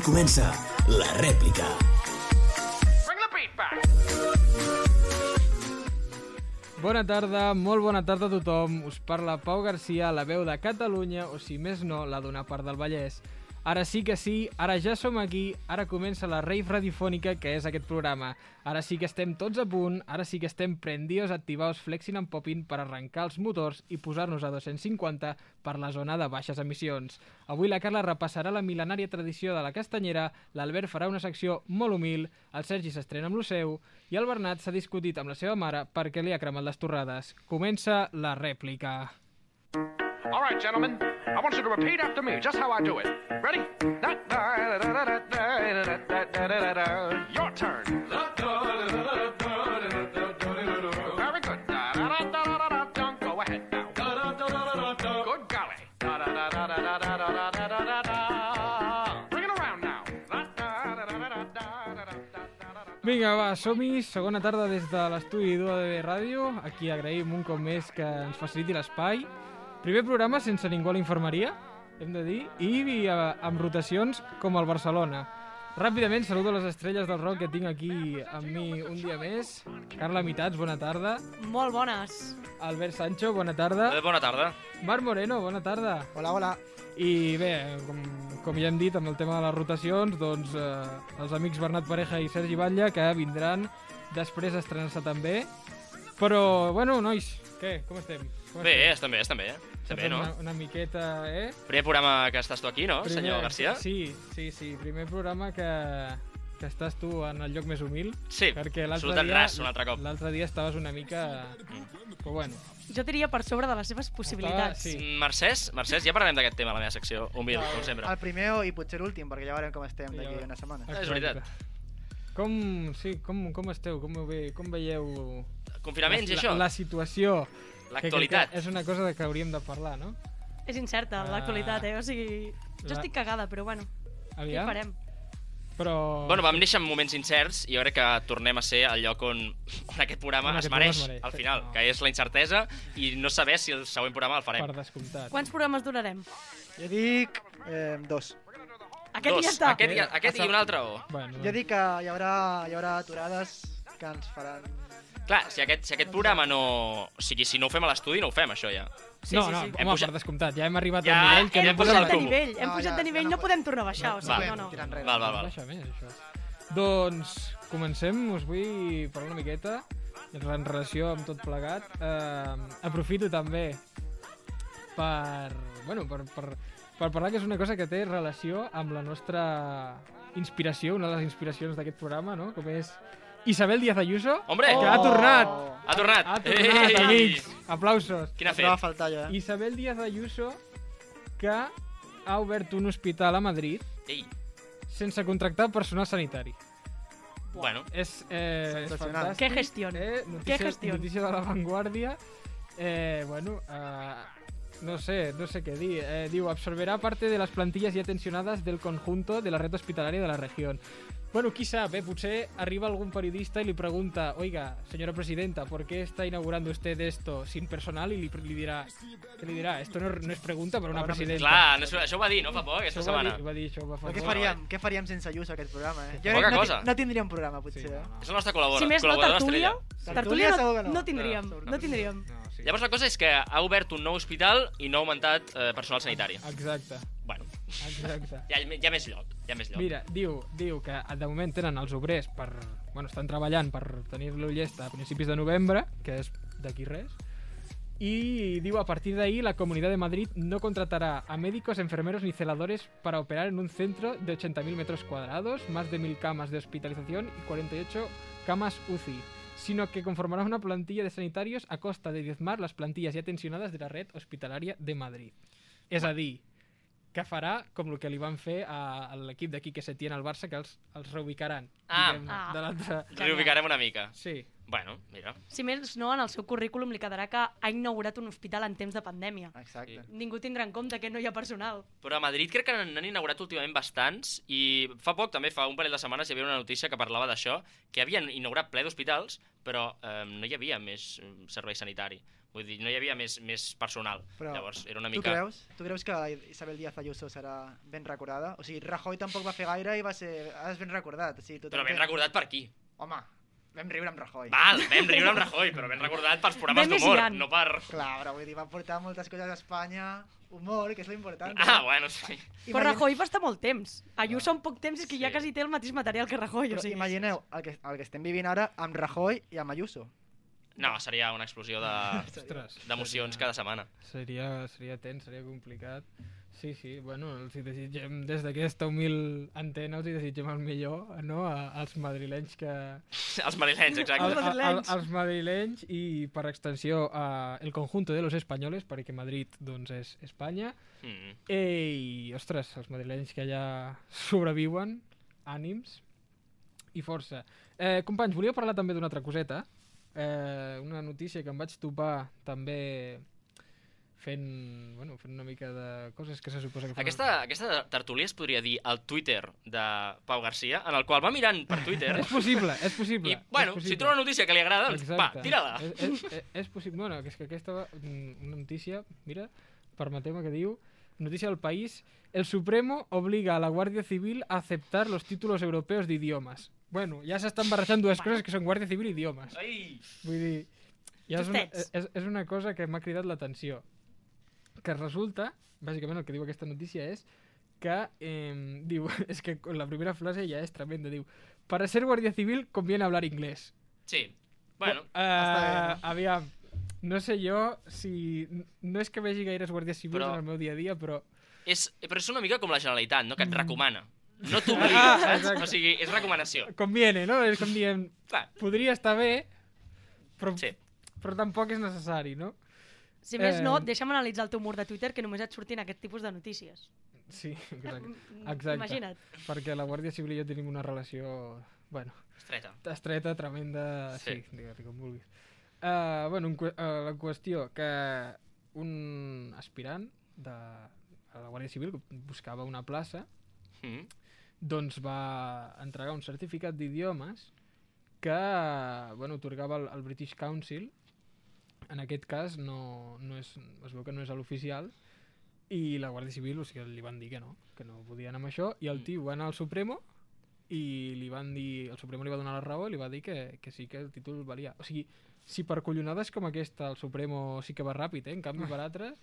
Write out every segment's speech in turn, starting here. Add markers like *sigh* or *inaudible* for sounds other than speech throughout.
Aquí comença la rèplica. Bona tarda, molt bona tarda a tothom. Us parla Pau Garcia, la veu de Catalunya, o si més no, la d'una part del Vallès. Ara sí que sí, ara ja som aquí, ara comença la rave radiofònica que és aquest programa. Ara sí que estem tots a punt, ara sí que estem prendidos, activados, flexing and popping per arrencar els motors i posar-nos a 250 per la zona de baixes emissions. Avui la Carla repassarà la mil·lenària tradició de la castanyera, l'Albert farà una secció molt humil, el Sergi s'estrena amb lo seu i el Bernat s'ha discutit amb la seva mare perquè li ha cremat les torrades. Comença la rèplica. All right, gentlemen, I want you to repeat after me just how I do it. Ready? Your turn. Very good. Good golly. Bring it around now. Vinga, va, som-hi. Segona tarda des de l'estudi d'UADB Ràdio. Aquí agraïm un cop més que ens faciliti l'espai. Primer programa sense ningú a l'infermeria, hem de dir, i eh, amb rotacions com el Barcelona. Ràpidament saludo les estrelles del rock que tinc aquí amb mi un dia més. Carla Mitats, bona tarda. Molt bones. Albert Sancho, bona tarda. Eh, bona tarda. Marc Moreno, bona tarda. Hola, hola. I bé, com, com ja hem dit amb el tema de les rotacions, doncs eh, els amics Bernat Pareja i Sergi Batlle que vindran després a estrenar-se també. Però, bueno, nois, què? Com estem? Com Bé, estem? estem bé, estem bé. Bé, no? Una, una miqueta, eh? Primer programa que estàs tu aquí, no, senyor Garcia? Sí, sí, sí. Primer programa que, que estàs tu en el lloc més humil. Sí, perquè l'altre absolutat dia, ras, un altre cop. L'altre dia estaves una mica... Però bueno, Jo diria per sobre de les seves possibilitats. sí. Mm, Mercès, Mercès, ja parlarem d'aquest tema a la meva secció, humil, com sempre. El primer i potser l'últim, perquè ja veurem com estem d'aquí una setmana. És veritat. Com, sí, com, com esteu? Com, ve, com veieu Confinaments i la, això? la situació? L'actualitat. És una cosa de que hauríem de parlar, no? És incerta, Ah. l'actualitat, eh? O sigui, jo La- estic cagada, però bueno, què Aviam. farem? Però... Bueno, vam néixer en moments incerts i jo crec que tornem a ser el lloc on, *laughs* on aquest programa On es aquest programa mereix, es mereix, al final, No. que és la incertesa i no saber si el següent programa el farem. Per descomptat. Quants programes durarem? Jo dic eh, dos. Aquest Dos, ja està. Aquest, i, aquest i un altre, o... Bueno, Jo dic que hi haurà, hi haurà aturades que ens faran... Clar, si aquest, si aquest programa no... O sigui, si no ho fem a l'estudi, no ho fem, això ja. Sí, no, sí, no, sí. Hem home, pujat- per descomptat, ja hem arribat Ja, al nivell que hem no Hem posat de el nivell, hem No, pujat ja- de nivell, no no podem tornar a baixar, o sigui, no, no. Val, val, val. Baixa més, això. Doncs comencem, us vull parlar una miqueta en relació amb tot plegat. Eh, aprofito també per, bueno, per, per, per parlar que és una cosa que té relació amb la nostra inspiració, una de les inspiracions d'aquest programa, no? com és Isabel Díaz Ayuso, Hombre! que ha tornat! Ha tornat! Ha tornat, Ei! amics! Aplausos! Quin ha No va faltar eh? Isabel Díaz Ayuso, que ha obert un hospital a Madrid Ei, sense contractar personal sanitari. bueno, És, eh, és Sensacional. fantàstic. Qué gestión. Eh? Notícia, Qué gestión. Notícia de la Vanguardia. Eh, bueno, eh, no sé, no sé qué di. Eh, diu, absorberá parte de las plantillas ya tensionadas del conjunto de la red hospitalaria de la región. Bueno, qui sap, eh? Potser arriba algun periodista y le pregunta, oiga, señora presidenta, ¿por qué está inaugurando usted esto sin personal? Y li, li dirà, què li dirà? Esto no, no es pregunta per una presidenta. clar, no, això ho va dir, no, fa poc, aquesta Això va setmana. dir, va dir això, va fa què faríem, què faríem sense Ayuso aquest programa, eh? Jo Poca no, cosa. no tindríem programa, Sí, potser. no, eh? no. És el nostre col·laborador. Si més no, tertúlia, tertúlia no, no. no tindríem, No, no tindríem. No, sí. Llavors la cosa és que ha obert un nou hospital i no ha augmentat eh, personal sanitari. Exacte, Bueno, exacte. hi ha, hi ha més lloc, hi ha més lloc. Mira, diu, diu que de moment tenen els obrers per... Bueno, estan treballant per tenir-lo llest a principis de novembre, que és d'aquí res, y diu, a partir de ahí la Comunidad de Madrid no contratará a médicos, enfermeros ni celadores para operar en un centro de 80.000 metros cuadrados, más de 1.000 camas de hospitalización y 48 camas UCI, sino que conformará una plantilla de sanitarios a costa de diezmar las plantillas ya tensionadas de la red hospitalaria de Madrid. És a dir, que farà com el que li van fer a, a l'equip d'aquí que se tiene al Barça, que els, els reubicaran. Ah. Ah. de l'altre... Reubicarem una mica. Sí, Bueno, mira. Si més no, en el seu currículum li quedarà que ha inaugurat un hospital en temps de pandèmia. Exacte. Ningú tindrà en compte que no hi ha personal. Però a Madrid crec que n'han inaugurat últimament bastants i fa poc, també fa un parell de setmanes, hi havia una notícia que parlava d'això, que havien inaugurat ple d'hospitals, però eh, no hi havia més eh, servei sanitari. Vull dir, no hi havia més, més personal. Però Llavors, era una Tu mica... creus? Tu creus que Isabel Díaz Ayuso serà ben recordada? O sigui, Rajoy tampoc va fer gaire i va ser... Ara és ben recordat. O sigui, tothom Però ben té- recordat per qui? Home, vam riure amb Rajoy. Val, vam riure amb Rajoy, però ben recordat pels programes d'humor, no per... Clar, però vull dir, va portar moltes coses a Espanya, humor, que és l'important. Ah, bueno, sí. Però Rajoy va estar molt temps. Ayuso en poc temps és que ja Sí. quasi té el mateix material que Rajoy. Però o sigui, imagineu el que, el que estem vivint ara amb Rajoy i amb Ayuso. No, seria una explosió de- *laughs* d'emocions seria- cada setmana. Seria, seria tens, seria complicat. Sí, sí, bueno, els hi desitgem, des d'aquesta humil antena, els hi desitgem el millor, no?, a, als madrilenys que... *laughs* Els madrilenys, exacte. al, al, madrilenys. als madrilenys i, per extensió, a el conjunto de los españoles, perquè Madrid, doncs, és Espanya. Mm. Ei, ostres, els madrilenys que allà sobreviuen, ànims i força. Eh, companys, volia parlar també d'una altra coseta. Eh, una notícia que em vaig topar també fent, bueno, fent una mica de coses que se suposa que... fan- Aquesta, aquesta tertúlia es podria dir el Twitter de Pau Garcia, en el qual va mirant per Twitter *laughs* És possible, és possible. i, bueno, és si possible. troba una notícia que li agrada, doncs, va, tira-la. És, és, és, és possible. Bueno, que és que aquesta va, mm, una notícia, mira, permeteu-me que diu, notícia del país, el Supremo obliga a la Guardia Civil a aceptar los títulos europeos de idiomas. Bueno, ja s'estan barrejant dues coses que són Guàrdia Civil i idiomes. Ai! Vull dir, ja és una, és, és una cosa que m'ha cridat l'atenció. Que resulta, bàsicament el que diu aquesta notícia és que, eh, diu, *laughs* és que la primera frase ja és tremenda, diu, para ser guardia civil conviene hablar inglés. Sí, bueno, Uh, Està bé, no? Aviam, no sé jo si... No és que vegi gaires guàrdies civils Però- en el meu dia a dia, però... és, però és una mica com la Generalitat, no? Que et recomana. No *laughs* Ah, t'obliga, saps? exacte. O sigui, és recomanació. Conviene, no? És com diem, Clar, podria estar bé, però, sí. però tampoc és necessari, no? Si més Eh, no, deixa'm analitzar el teu mur de Twitter que només et surtin aquest tipus de notícies. Sí, exacte. *laughs* Exacte. Imagina't. Perquè la Guàrdia Civil i jo tenim una relació, bueno, Estreta. estreta, tremenda... Sí, Sí. digue-li com vulguis. Uh, bueno, un, uh, la qüestió que un aspirant de a la Guàrdia Civil que buscava una plaça Mm. doncs va entregar un certificat d'idiomes que bueno, otorgava el, el British Council en aquest cas no, no és, es veu que no és l'oficial i la Guàrdia Civil o sigui, li van dir que no, que no podia anar amb això i el Mm. tio va anar al Supremo i li van dir, el Supremo li va donar la raó i li va dir que, que sí que el títol valia o sigui, si per collonades com aquesta el Supremo sí que va ràpid, eh? en canvi per altres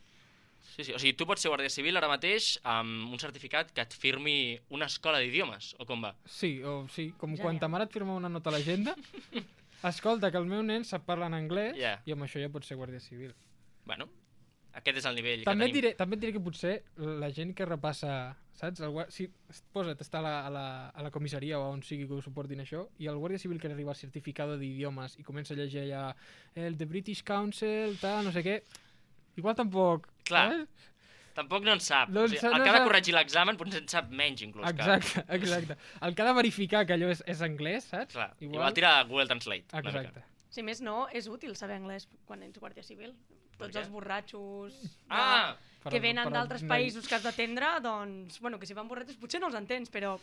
Sí, sí. O sigui, tu pots ser guàrdia civil ara mateix amb un certificat que et firmi una escola d'idiomes, o com va? Sí, o sí, com Ja, quan ja. ta mare et firma una nota a l'agenda, *laughs* escolta, que el meu nen sap parlar en anglès Ja. i amb això ja pot ser guàrdia civil. Bueno, aquest és el nivell També que tenim. diré, també et diré que potser la gent que repassa, saps? El, si posa't, està a la, a, la, a la comissaria o on sigui que ho suportin això, i el guàrdia civil que arriba al certificado d'idiomes i comença a llegir allà el The British Council, tal, no sé què, igual tampoc... Clar. saps? Tampoc no en sap. Doncs o sigui, el no que ha de corregir l'examen potser en sap menys, inclús. Exacte, *laughs* exacte. El que ha de verificar que allò és, és anglès, saps? Que, clar, igual... igual tira Google Translate. una mica. Exacte. Si més no, és útil saber anglès quan ets guàrdia civil. Tots els borratxos de- Ah! Per- que venen d'altres països que has d'atendre, doncs, bueno, que si van borratxos potser no els entens, però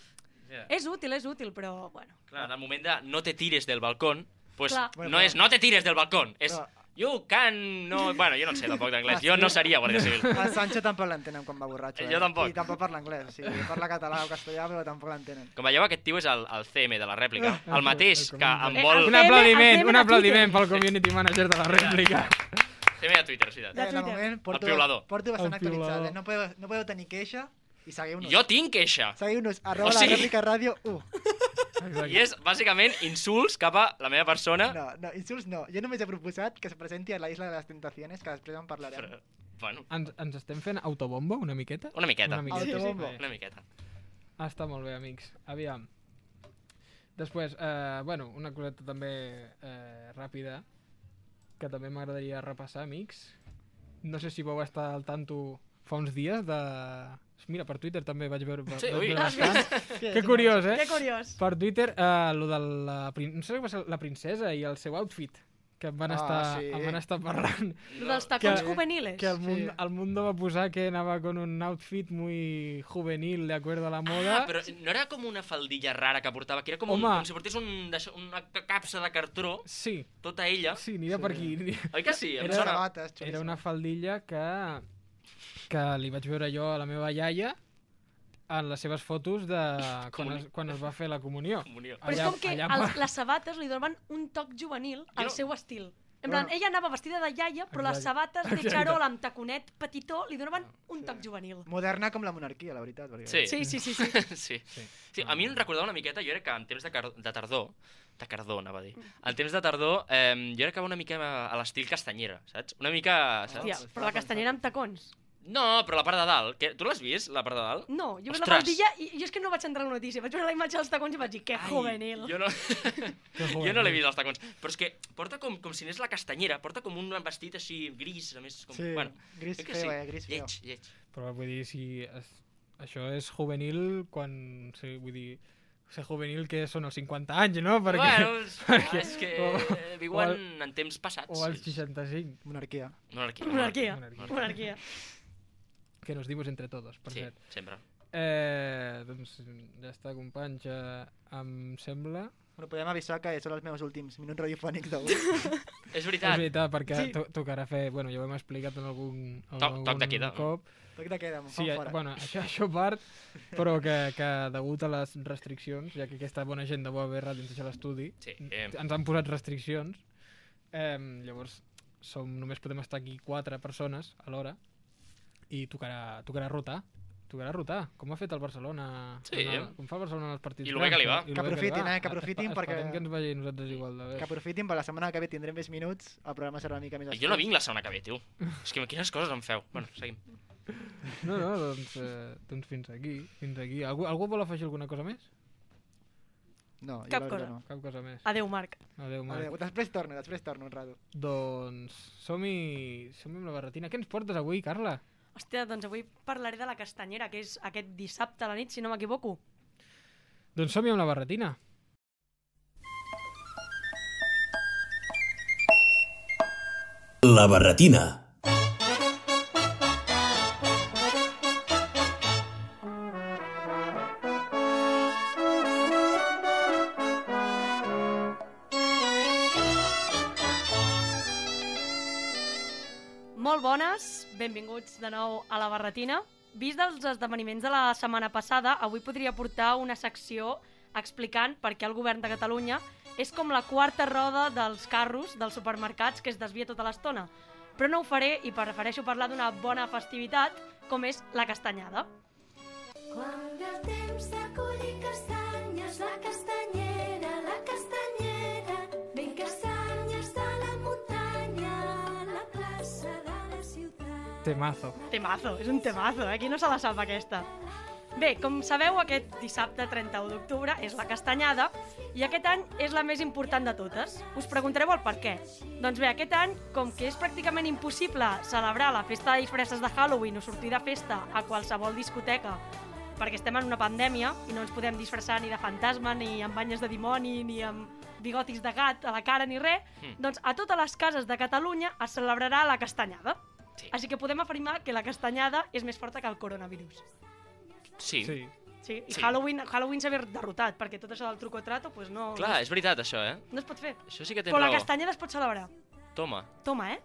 Yeah. és útil, és útil, però, bueno. Clar, en el moment de no te tires del balcón, pues Clar. no és no te tires del balcón, és Però- you can... No... Bueno, jo no en sé tampoc d'anglès, jo no seria guàrdia civil. *laughs* A Sancho tampoc l'entenen quan va borratxo, eh? Jo tampoc. I tampoc parla anglès, o sigui, parla català o castellà, però tampoc l'entenen. Com veieu, aquest tio és el, el CM de la rèplica, el mateix que em Eh, vol... el Un aplaudiment, el un aplaudiment pel community manager de la rèplica. CM de Twitter, sí. De Eh, de Twitter. moment porto, piulador. porto bastant actualitzat, eh? No podeu, no podeu tenir queixa i seguiu-nos. Jo tinc queixa. Seguiu-nos, arroba O sigui- la rèplica ràdio 1. *laughs* I és, bàsicament, insults cap a la meva persona. No, no, insults no. Jo només he proposat que es presenti a la Isla de les Tentaciones, que després en parlarem. Però, bueno, Ens, ens estem fent autobombo una miqueta? una miqueta. Una miqueta. Autobombo. Una miqueta. Ah, està molt bé, amics. Aviam. Després, eh, bueno, una coseta també eh, ràpida que també m'agradaria repassar, amics. No sé si vau estar al tanto fa uns dies de... Mira, per Twitter també vaig veure... Sí, vaig veure bastant. Que curiós, eh? Que curiós. Per Twitter, eh, lo de la, prin- no sé què va ser, la princesa i el seu outfit. que em van, Ah, estar, sí. em van estar parlant Lo dels tacons Que- juveniles. que el, Sí. mundo, el mundo va a posar que anava con un outfit muy juvenil, de acuerdo a la moda. Ah, però no era com una faldilla rara que portava, que era com, un, Home. com si portés un, una ca- capsa de cartró, Sí, tota ella. sí, aniria Sí. per aquí. Oi que sí? Em Era- sona. Sabates, Era una faldilla que, que li vaig veure jo a la meva iaia en les seves fotos de *laughs* quan es, quan es va fer la comunió. Comunió. Però és Allà- com que allà els, les sabates li donen un toc juvenil al no- seu estil. En plan, Bueno. ella anava vestida de iaia, però les Exacte. sabates de xarol amb taconet petitó li donaven un toc juvenil. Moderna com la monarquia, la veritat. Perquè... Sí. Sí, sí, sí, sí. *laughs* sí. Sí. sí. A mi em recordava una miqueta, jo crec que en temps de, car de tardor, de cardó, anava a dir. En temps de tardor, eh, jo crec que va una mica a, a l'estil castanyera, saps? Una mica... Saps? Hòstia, però la castanyera amb tacons. No, però la part de dalt. Que, tu l'has vist, la part de dalt? No, jo veig la faldilla i jo és que no vaig entrar a la notícia. Vaig veure la imatge dels tacons i vaig dir, que juvenil. Jo no, *laughs* jo no l'he vist, els tacons. Però és que porta com, com si anés la castanyera, porta com un vestit així gris, a més, com... Sí, bueno, gris feo, sí. eh, gris feo. Lleig, lleig. Però vull dir, si es, això és juvenil quan... Sí, vull dir, ser juvenil que són els 50 anys, no? Perquè, Bueno, *laughs* és, perquè- és que o- viuen o el- en temps passats. o als 65, Monarquia. Monarquia. Monarquia. Monarquia. Monarquia. Que nos dimos entre todos, per Sí, cert. sempre. Eh, doncs ja està, companys, eh, em sembla... Bueno, podem avisar que són els meus últims minuts radiofònics d'avui. És *laughs* És veritat. veritat, perquè Sí. to tocarà fer... Bueno, ja ho hem explicat en algun, en Toc- algun toc de queda. cop. Toc de queda, m'ho Sí, eh, fora. bueno, això, això part, però que, que degut a les restriccions, ja que aquesta bona gent de Boa Berra dins de l'estudi, Sí. ens han posat restriccions, eh, llavors som, només podem estar aquí quatre persones alhora i tocarà, tocarà rotar. Tocarà rotar, com ha fet el Barcelona. Sí. el- com fa el Barcelona en els partits. I lo bé que li va. Que aprofitin, eh, que aprofitin Espe- perquè- que ens vagi nosaltres igual de bé. Que aprofitin, per la setmana que ve tindrem més minuts, el programa serà una mica més Jo no vinc la setmana que ve, tio. És que quines coses em feu. Bueno, seguim. No, no, doncs, eh, doncs fins aquí. Fins aquí. Algú, algú vol afegir alguna cosa més? No, Cap cosa. no. Cap cosa més. Adéu, Marc. Adéu, Marc. Adéu, després torno, després torno un rato. Doncs som-hi som amb la barretina. Què ens portes avui, Carla? Hòstia, doncs avui parlaré de la castanyera, que és aquest dissabte a la nit, si no m'equivoco. Doncs som-hi amb la barretina. La barretina. Bones, benvinguts de nou a la Barretina. Vist dels esdeveniments de la setmana passada, avui podria portar una secció explicant per què el govern de Catalunya és com la quarta roda dels carros dels supermercats que es desvia tota l'estona. Però no ho faré i prefereixo parlar d'una bona festivitat com és la castanyada. Quan el temps de collir castanyes, la castanyera, Temazo. Temazo, és un temazo, eh? Qui no se la sap aquesta? Bé, com sabeu, aquest dissabte 31 d'octubre és la castanyada i aquest any és la més important de totes. Us preguntareu el per què. Doncs bé, aquest any, com que és pràcticament impossible celebrar la festa de disfresses de Halloween o sortir de festa a qualsevol discoteca perquè estem en una pandèmia i no ens podem disfressar ni de fantasma, ni amb banyes de dimoni, ni amb bigotis de gat a la cara ni res, Mm. doncs a totes les cases de Catalunya es celebrarà la castanyada. Sí. Així que podem afirmar que la castanyada és més forta que el coronavirus. Sí. Sí. Sí, i Sí. Halloween, Halloween s'ha derrotat, perquè tot això del truco o trato pues no, Clar, és veritat, això, eh? no es pot fer. Això sí que té Però la raó. castanyada es pot celebrar. Toma. Toma, eh?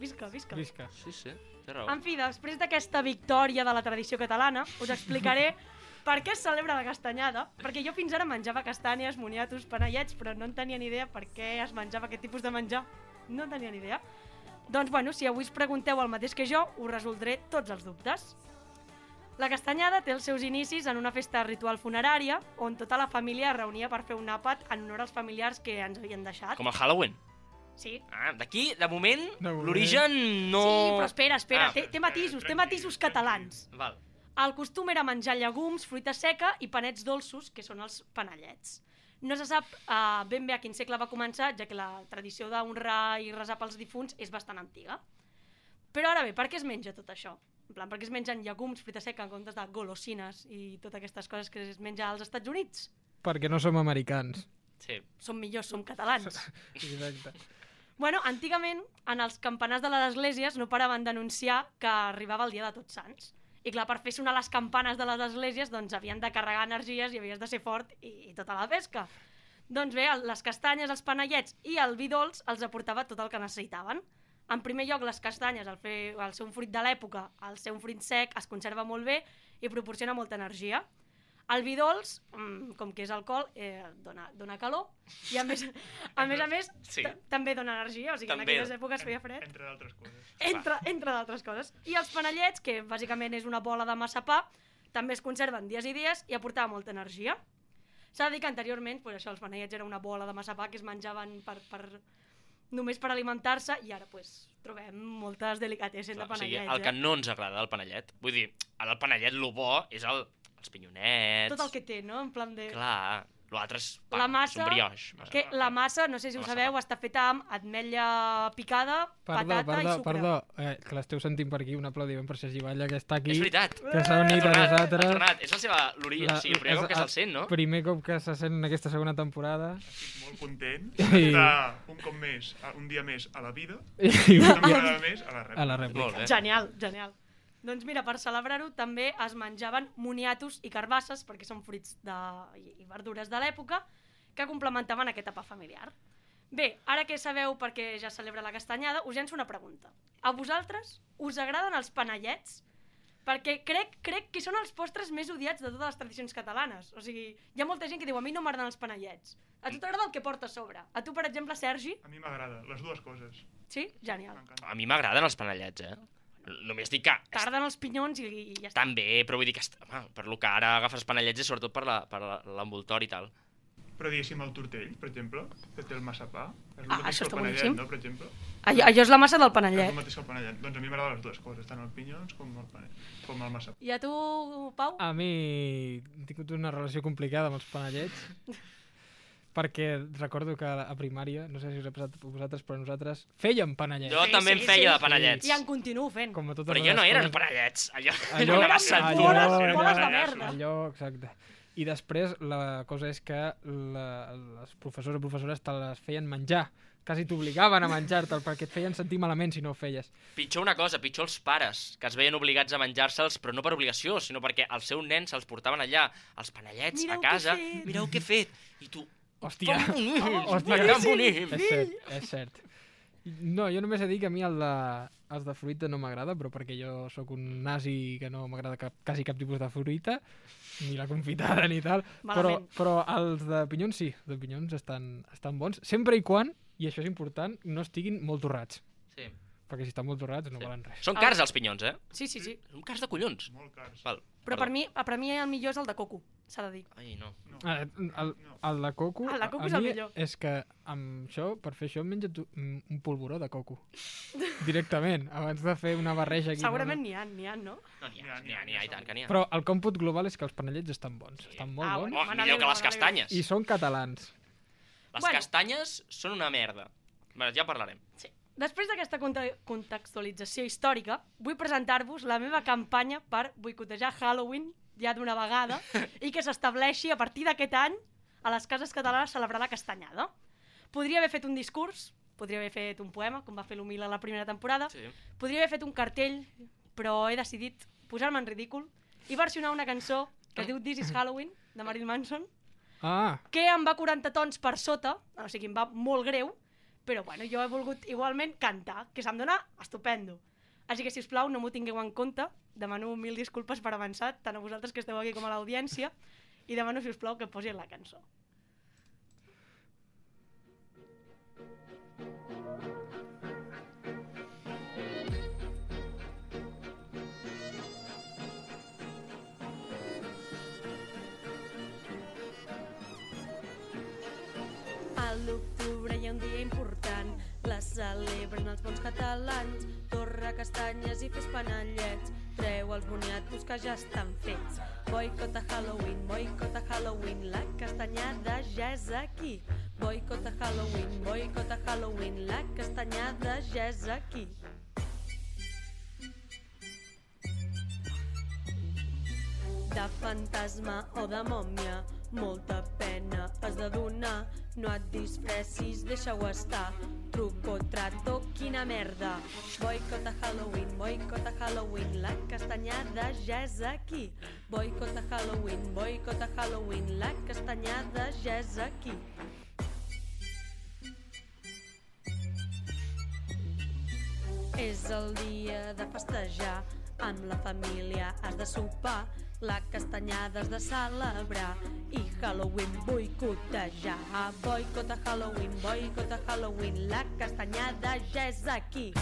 Visca, visca. Visca. Sí, sí, té raó. En fi, després d'aquesta victòria de la tradició catalana, us explicaré *laughs* per què es celebra la castanyada, perquè jo fins ara menjava castanyes, moniatos, panellets, però no en tenia ni idea per què es menjava aquest tipus de menjar. No en tenia ni idea. Doncs, bueno, si avui us pregunteu el mateix que jo, us resoldré tots els dubtes. La castanyada té els seus inicis en una festa ritual funerària, on tota la família es reunia per fer un àpat en honor als familiars que ens havien deixat. Com el Halloween. Sí, Ah, d'aquí, de moment, moment. l'origen no... sí però espera, espera, Ah. té, té matisos, té matisos catalans. Val. El costum era menjar llegums, fruita seca i panets dolços, que són els panellets. No se sap uh, ben bé a quin segle va començar, ja que la tradició d'honrar i resar pels difunts és bastant antiga. Però ara bé, per què es menja tot això? En plan, per què es mengen llegums, fruita seca, en comptes de golosines i totes aquestes coses que es menja als Estats Units? Perquè no som americans. Sí. Som millors, som catalans. *laughs* Exacte. Bueno, antigament, en els campanars de les esglésies no paraven d'anunciar que arribava el dia de Tots Sants. I clar, per fer sonar les campanes de les esglésies, doncs havien de carregar energies i havies de ser fort i, i tota la pesca. Doncs bé, les castanyes, els panellets i el vi dolç els aportava tot el que necessitaven. En primer lloc, les castanyes, al, fer, al ser un fruit de l'època, al ser un fruit sec, es conserva molt bé i proporciona molta energia. El vi dolç, mm, com que és alcohol, eh, dona, dona calor i a més a més, a més Sí. ta- també dona energia, o sigui, També. en aquelles èpoques feia fred. Entre d'altres coses. Entre, entre d'altres coses. I els panellets, que bàsicament és una bola de massapà, també es conserven dies i dies i aportava molta energia. S'ha de dir que anteriorment, pues això, els panellets era una bola de massapà que es menjaven per, per, només per alimentar-se i ara pues, trobem moltes delicatessen de Clar, o sigui, el que eh? no ens agrada del panellet, vull dir, el panellet, lo bo és el, els pinyonets... Tot el que té, no? En plan de... Clar, l'altre és pa, La massa, és un brioix. Que la massa, no sé si ho massa sabeu, pa. està feta amb ametlla picada, Perdó, patata i perdó, sucre. perdó. Eh, que l'esteu sentint per aquí, un aplaudiment per Sergi Batlle, que està aquí. És veritat. Que s'ha unit a Ha tornat, ha nosaltres. tornat. És la seva... l'ori- O sigui, el primer cop que se'l sent, no? Primer cop que se sent en aquesta segona temporada. Estic molt content I- un cop més, un dia més a la vida, I, una vegada més a la rèplica. a la rèplica. Molt. Genial, genial. Doncs mira, per celebrar-ho també es menjaven moniatos i carbasses, perquè són fruits de... i verdures de l'època, que complementaven aquest etapa familiar. Bé, ara que sabeu perquè ja celebra la castanyada, us llenço una pregunta. A vosaltres us agraden els panellets? Perquè crec, crec que són els postres més odiats de totes les tradicions catalanes. O sigui, hi ha molta gent que diu a mi no m'agraden els panellets. A tu t'agrada el que porta a sobre. A tu, per exemple, Sergi, A mi m'agrada, les dues coses. sí? Genial. A mi m'agraden els panellets, eh? Només dic que T'agraden els pinyons i, i ja està. estan bé, però vull dir que, home, per lo que ara agafes panellets és sobretot per la- per la- l'envoltori i tal. Però diguéssim el tortell, per exemple, que té el massapà, és el Ah, això està panellet, boníssim. no, per exemple? Allò, allò és la massa del És panellet. el mateix que el panellet. Doncs a mi m'agraden les dues coses, tant el pinyons com el panellet, com el massapà. I a tu, Pau? A mi he tingut una relació complicada amb els panellets *laughs* perquè recordo que a primària, no sé si us ha passat a vosaltres, però nosaltres fèiem panellets. Jo Sí, també sí, en feia sí. de panellets. I en continuo fent. Com a totes Però les jo no eren panellets. Allò, Allò- era una boles- allò- boles de allò- merda. Allò, exacte. I després la cosa és que la, els professors o professores te les feien menjar. Quasi t'obligaven a menjar-te'l perquè et feien sentir malament si no ho feies. Pitjor una cosa, pitjor els pares, que es veien obligats a menjar-se'ls, però no per obligació, sinó perquè el seu nen se'ls portaven allà, els panellets, Mireu a què he casa. fet. Mireu què he fet. I tu, Hòstia, hòstia. estan bonics. és cert, és cert. No, jo només he dit que a mi el de, els de fruita no m'agrada, però perquè jo sóc un nazi que no m'agrada cap, quasi cap tipus de fruita, ni la confitada ni tal, però, però els de pinyons sí, els de pinyons estan, estan bons, sempre i quan, i això és important, no estiguin molt torrats, Sí. perquè si estan molt torrats no Sí. valen res. Són cars els pinyons, eh? Sí, sí, sí. Són cars de collons. Molt cars. Val, Però per mi, per mi el millor és el de coco, s'ha de dir. Ai, no. No. Ah, el, el de coco, El de coco a és el mi millor. és que amb això, per fer això em menjo tu- mm, un polvoró de coco. Directament, abans de fer una barreja aquí. Segurament n'hi ha, n'hi ha, no? No, n'hi ha, n'hi ha, n'hi ha, i tant que n'hi ha. Però el còmput global és que els panellets estan bons, estan molt Ah, bons. bueno. Oh, millor que les castanyes. I són catalans. Les Bueno. castanyes són una merda. Bé, ja parlarem. Sí. Després d'aquesta conte- contextualització històrica, vull presentar-vos la meva campanya per boicotejar Halloween ja d'una vegada i que s'estableixi a partir d'aquest any a les cases catalanes celebrar la castanyada. Podria haver fet un discurs, podria haver fet un poema, com va fer l'Humil a la primera temporada, Sí. podria haver fet un cartell, però he decidit posar-me en ridícul i versionar una cançó que diu This is Halloween, de Marilyn Manson, Ah, que em va 40 tons per sota, o sigui, em va molt greu, però bueno, jo he volgut igualment cantar, que se'm dona estupendo. Així que, si us plau, no m'ho tingueu en compte, demano mil disculpes per avançat, tant a vosaltres que esteu aquí com a l'audiència, i demano, si us plau, que posin la cançó. Celebren els bons catalans. Torra castanyes i fes panellets, treu els boniatos que ja estan fets. Boicot a Halloween, boicot a Halloween, la castanyada ja és aquí. Boicot a Halloween, boicot a Halloween, la castanyada ja és aquí. de fantasma o de mòmia. Molta pena has de donar, no et disfressis, deixa-ho estar. Truco, trato, quina merda. Boicot a Halloween, boicot a Halloween, la castanyada ja és aquí. Boicot a Halloween, boicot a Halloween, la castanyada ja és aquí. És el dia de festejar, amb la família has de sopar, la castanyada has de celebrar i Halloween boicotejar. Boicot a Halloween, boicot a Halloween, la castanyada ja és aquí.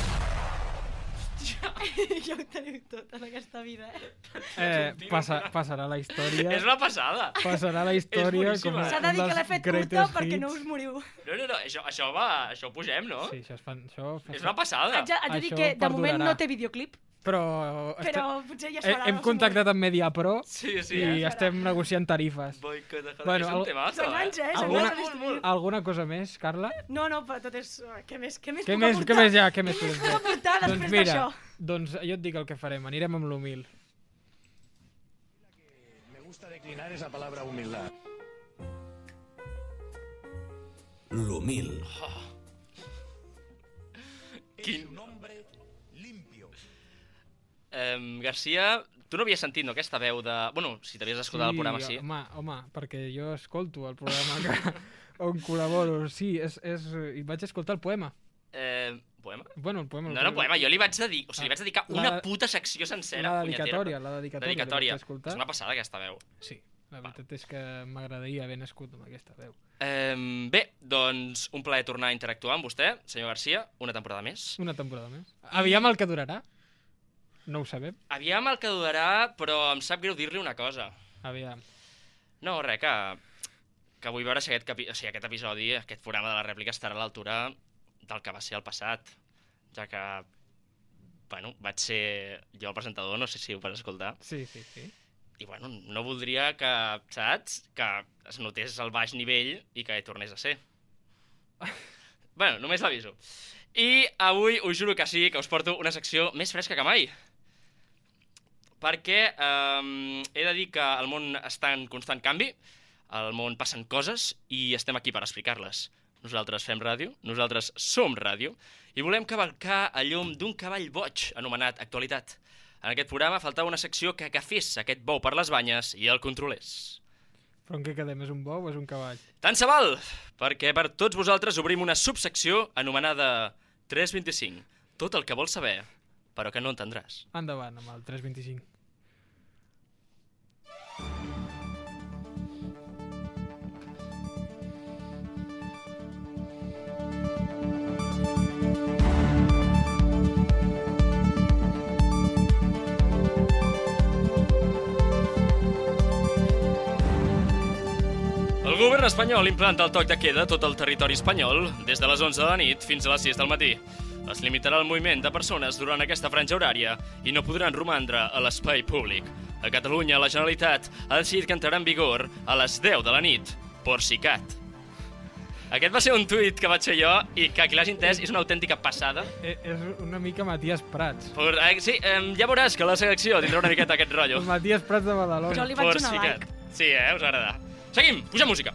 ja ho teniu tot en aquesta vida, eh? Eh, passa, passarà la història. És una passada. Passarà la història com S'ha de dir que l'he fet curta greatest perquè no hits. us moriu. No, no, no, això, això va, això ho pugem, no? Sí, això, es fan, això fa... És una passada. Haig haig de dir que de moment no té videoclip, Però, però potser ja es he- farà. hem contactat amb Media Pro Sí, sí, i eh? estem negociant tarifes. Boicot. Bueno, és un anys, eh? Són Alguna-. Alguna cosa més, Carla? No, no, però tot és... Què més, què més Què puc més, aportar? què més ha? Què més podem fer? aportar doncs després mira, d'això? doncs jo et dic el que farem. Anirem amb l'humil. Me gusta declinar esa palabra humildad. L'humil. *laughs* Quin... Um, Garcia, tu no havies sentit, no, aquesta veu de... Bueno, si t'havies escoltat el programa, sí. Home, home, perquè jo escolto el programa que, *laughs* on col·laboro. Sí, és, és, i vaig escoltar el poema. Eh, poema? Bueno, el poema... No, no, poema, jo li vaig dedicar, o sigui, li vaig dedicar La- una puta secció sencera. La dedicatòria, la dedicatòria. Dedicatòria. És una passada, aquesta veu. Sí, la veritat és que m'agradaria haver nascut amb aquesta veu. Um, bé, doncs un plaer tornar a interactuar amb vostè, senyor Garcia, una temporada més. Una temporada més. Aviam el que durarà. No ho sabem. Aviam el que durarà, però em sap greu dir-li una cosa. Aviam. No, res, que, que vull veure si aquest, capi... o sigui, aquest episodi, aquest programa de la rèplica estarà a l'altura del que va ser el passat, ja que, bueno, vaig ser jo el presentador, no sé si ho vas escoltar, Sí, sí, sí. i bueno, no voldria que, saps, que es notés el baix nivell i que hi tornés a ser. *laughs* bueno, només l'aviso. I avui us juro que sí, que us porto una secció més fresca que mai. Perquè um, he de dir que el món està en constant canvi, al món passen coses i estem aquí per explicar-les. Nosaltres fem ràdio, nosaltres som ràdio, i volem cavalcar a llum d'un cavall boig anomenat Actualitat. En aquest programa faltava una secció que agafés aquest bou per les banyes i el controlés. Però en què quedem? És un bou o és un cavall? Tant se val, perquè per tots vosaltres obrim una subsecció anomenada 325. Tot el que vols saber, però que no entendràs. Endavant amb el 325. El govern espanyol implanta el toc de queda a tot el territori espanyol des de les 11 de la nit fins a les 6 del matí. Es limitarà el moviment de persones durant aquesta franja horària i no podran romandre a l'espai públic. A Catalunya, la Generalitat ha decidit que entrarà en vigor a les 10 de la nit, por si cat. Aquest va ser un tuit que vaig fer jo i que qui l'hagi entès és una autèntica passada. Eh, és una mica Matías Prats. Por, eh, sí, eh, ja veuràs que la selecció tindrà una miqueta aquest rotllo. Matías Prats de Badalona. Jo li vaig Por donar si like. cat. Sí, eh? Us agrada. Seguim, puja música.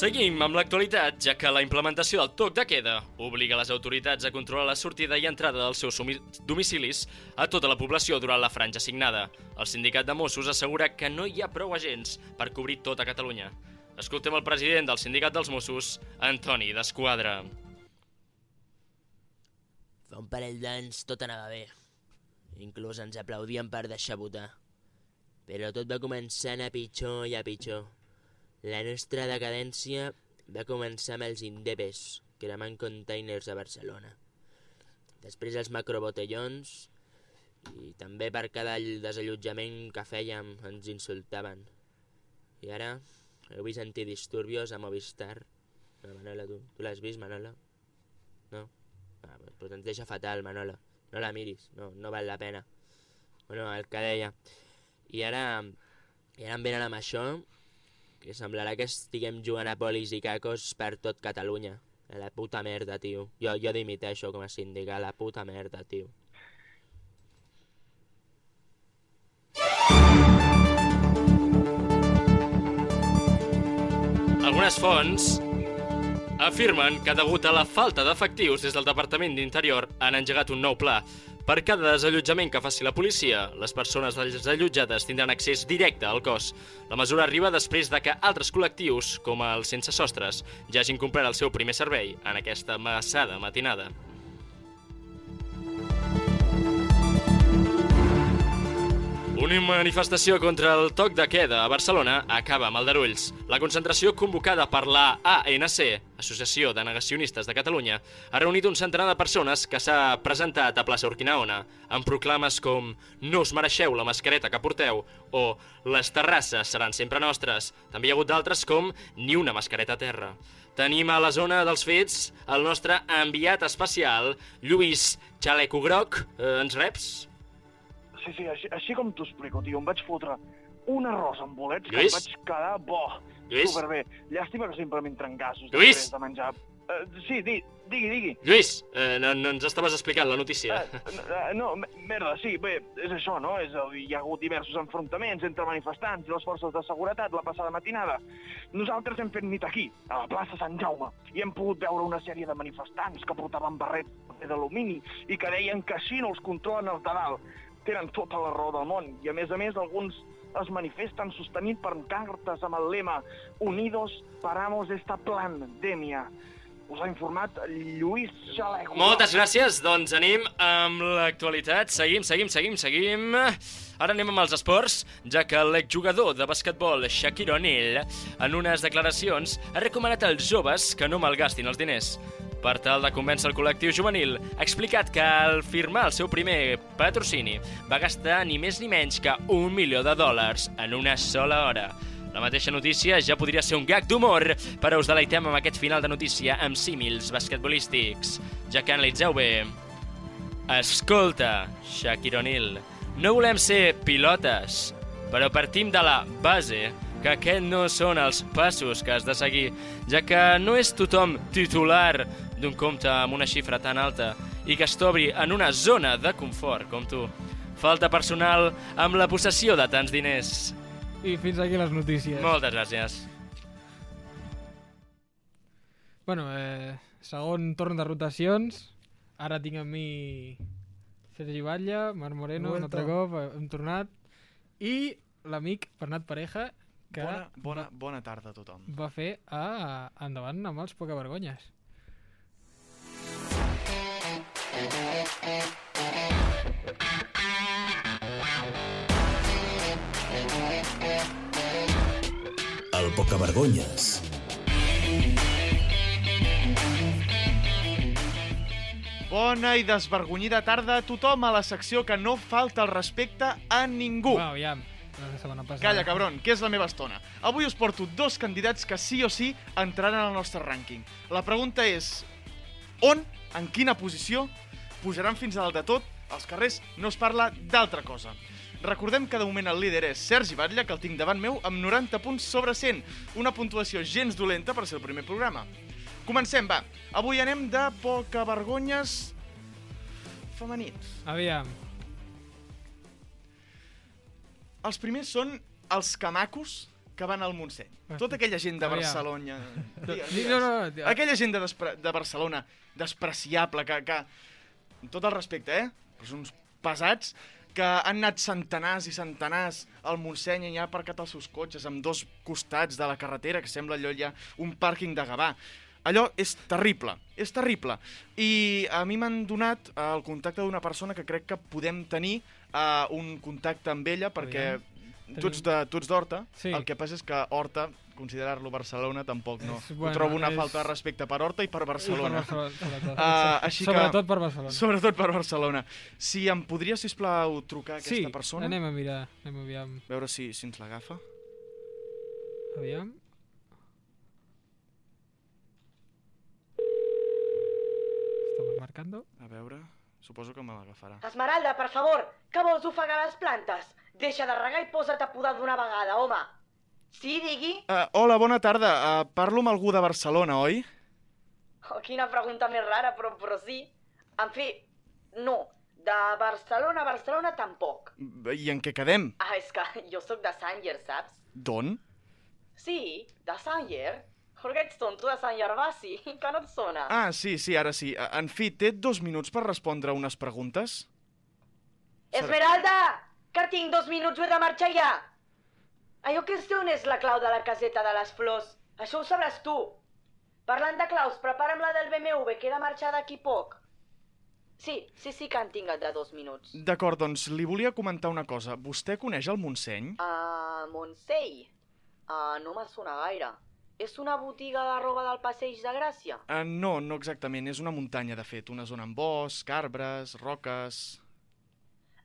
Seguim amb l'actualitat, ja que la implementació del toc de queda obliga les autoritats a controlar la sortida i entrada dels seus domicilis a tota la població durant la franja assignada. El sindicat de Mossos assegura que no hi ha prou agents per cobrir tota Catalunya. Escoltem el president del sindicat dels Mossos, Antoni Desquadra. Fa un parell d'anys tot anava bé. Inclús ens aplaudien per deixar votar. Però tot va començar a anar pitjor i a pitjor. La nostra decadència va començar amb els indepes, cremant containers a Barcelona. Després els macrobotellons i també per cada desallotjament que fèiem ens insultaven. I ara heu vist antidisturbios a Movistar? No, Manola, tu, tu l'has vist, Manola? No? Ah, però ens deixa fatal, Manola. No la miris, no, no val la pena. Bueno, el que deia. I ara, i ara em venen amb això, que semblarà que estiguem jugant a polis i cacos per tot Catalunya. A la puta merda, tio. Jo, jo dimiteixo com a síndic, a la puta merda, tio. Algunes fonts afirmen que degut a la falta d'efectius des del Departament d'Interior han engegat un nou pla per cada desallotjament que faci la policia, les persones desallotjades tindran accés directe al cos. La mesura arriba després de que altres col·lectius, com els sense sostres, ja hagin complert el seu primer servei en aquesta massada matinada. Una manifestació contra el toc de queda a Barcelona acaba amb aldarulls. La concentració convocada per la ANC, Associació de Negacionistes de Catalunya, ha reunit un centenar de persones que s'ha presentat a plaça Urquinaona, amb proclames com «No us mereixeu la mascareta que porteu» o «Les terrasses seran sempre nostres». També hi ha hagut d'altres com «Ni una mascareta a terra». Tenim a la zona dels fets el nostre enviat especial, Lluís Xaleco Groc. Eh, ens reps? Sí, sí, així, així com t'ho explico, tio, em vaig fotre un arròs amb bolets que Lluís? em vaig quedar bo. Lluís? Superbé. Llàstima que sempre m'entren gasos Lluís? de menjar... Uh, sí, di, digui, digui. Lluís, eh, no, no ens estaves explicant la notícia. Uh, no, me- merda, sí, bé, és això, no? És, hi ha hagut diversos enfrontaments entre manifestants i les forces de seguretat la passada matinada. Nosaltres hem fet nit aquí, a la plaça Sant Jaume, i hem pogut veure una sèrie de manifestants que portaven barrets d'alumini i que deien que així no els controlen els de dalt. Tenen tota la raó del món, i a més a més alguns es manifesten sostenint pancartes amb el lema Unidos paramos esta pandemia. Us ha informat Lluís Xaleco. Moltes gràcies, doncs anem amb l'actualitat. Seguim, seguim, seguim, seguim. Ara anem amb els esports, ja que l'exjugador de basquetbol Shaquille O'Neal, en unes declaracions, ha recomanat als joves que no malgastin els diners. Per tal de convèncer el col·lectiu juvenil, ha explicat que al firmar el seu primer patrocini va gastar ni més ni menys que un milió de dòlars en una sola hora. La mateixa notícia ja podria ser un gag d'humor, però us deleitem amb aquest final de notícia amb símils basquetbolístics. Ja que analitzeu bé... Escolta, Shaquille O'Neal, no volem ser pilotes, però partim de la base que aquests no són els passos que has de seguir, ja que no és tothom titular d'un compte amb una xifra tan alta i que es t'obri en una zona de confort com tu. Falta personal amb la possessió de tants diners. I fins aquí les notícies. Moltes gràcies. Bueno, eh, segon torn de rotacions. Ara tinc amb mi Sergi Batlle, Marc Moreno, un altre cop, eh, hem tornat. I l'amic Bernat Pareja, que Bona, bona, bona tarda a tothom. va fer a endavant amb els poca vergonyes. El Pocavergonyes. Bona i desvergonyida tarda a tothom a la secció que no falta el respecte a ningú. Setmana passada. Calla, cabron, que és la meva estona. Avui us porto dos candidats que sí o sí entraran al nostre rànquing. La pregunta és, on, en quina posició, pujaran fins a dalt de tot? Als carrers no es parla d'altra cosa. Recordem que de moment el líder és Sergi Batlle, que el tinc davant meu, amb 90 punts sobre 100. Una puntuació gens dolenta per ser el primer programa. Comencem, va. Avui anem de poca vergonyes femenins. Aviam. Els primers són els camacos que van al Montseny. Tota aquella gent de. Barcelona... No, *laughs* Digues, no, digues. no, no. Aquella gent de, despre... de Barcelona despreciable, que, que... Amb tot el respecte, eh? Però són uns pesats que han anat centenars i centenars al Montseny i ha aparcat els seus cotxes amb dos costats de la carretera, que sembla allò ja un pàrquing de Gavà. Allò és terrible, és terrible. I a mi m'han donat el contacte d'una persona que crec que podem tenir eh, un contacte amb ella, perquè Aviam. Tu ets de- tu ets d'Horta, Sí. el que passa és que Horta, considerar-lo Barcelona, tampoc no. És- Ho bueno, trobo una és- falta de respecte per Horta i per Barcelona. I per Barcelona, sobretot. Uh, així que, Sobretot per Barcelona. Sobretot per Barcelona. Si em podria, sisplau, trucar a aquesta Sí, persona? anem a mirar, anem a aviam. Veure si, si ens l'agafa. Aviam. Estamos marcando. A veure, suposo que me l'agafarà. Esmeralda, per favor, que vols ofegar les plantes? Deixa de regar i posa't a podar d'una vegada, home. Sí, digui? Uh, hola, bona tarda. Uh, parlo amb algú de Barcelona, oi? Oh, quina pregunta més rara, però, però sí. En fi, no. De Barcelona a Barcelona tampoc. I en què quedem? Ah, és que jo sóc de Sanger, saps? D'on? Sí, de Sanger. Què ets tonto de Sant Gervasi? *laughs* Que no et sona? Ah, sí, sí, ara sí. Eh, En fi, té dos minuts per respondre unes preguntes? Esmeralda! Que tinc dos minuts, ho he de marxar ja! Allò que és on és la clau de la caseta de les flors? Això ho sabràs tu. Parlant de claus, prepara'm la del BMW, que he de marxar d'aquí poc. Sí, sí, sí que en tinc de dos minuts. D'acord, doncs li volia comentar una cosa. Vostè coneix el Montseny? Uh, Montseny? Uh, no me sona gaire. És una botiga de roba del Passeig de Gràcia? Uh, no, no exactament. És una muntanya, de fet. Una zona amb bosc, arbres, roques...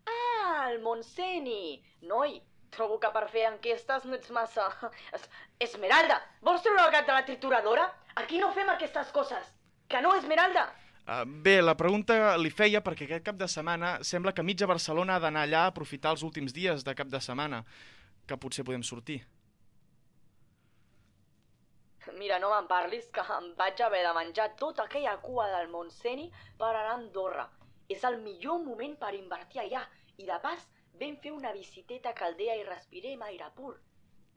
Ah, el Montseny! Noi, trobo que per fer enquestes no ets massa... Es- Esmeralda, vols treure el gat de la trituradora? Aquí no fem aquestes coses. Que no, Esmeralda? Uh, bé, la pregunta li feia perquè aquest cap de setmana sembla que mitja Barcelona ha d'anar allà a aprofitar els últims dies de cap de setmana, que potser podem sortir. Mira, no me'n parlis, que em vaig haver de menjar tota aquella cua del Montseny per anar a Andorra. És el millor moment per invertir allà. I de pas, vam fer una visiteta a Caldea i respirem aire pur.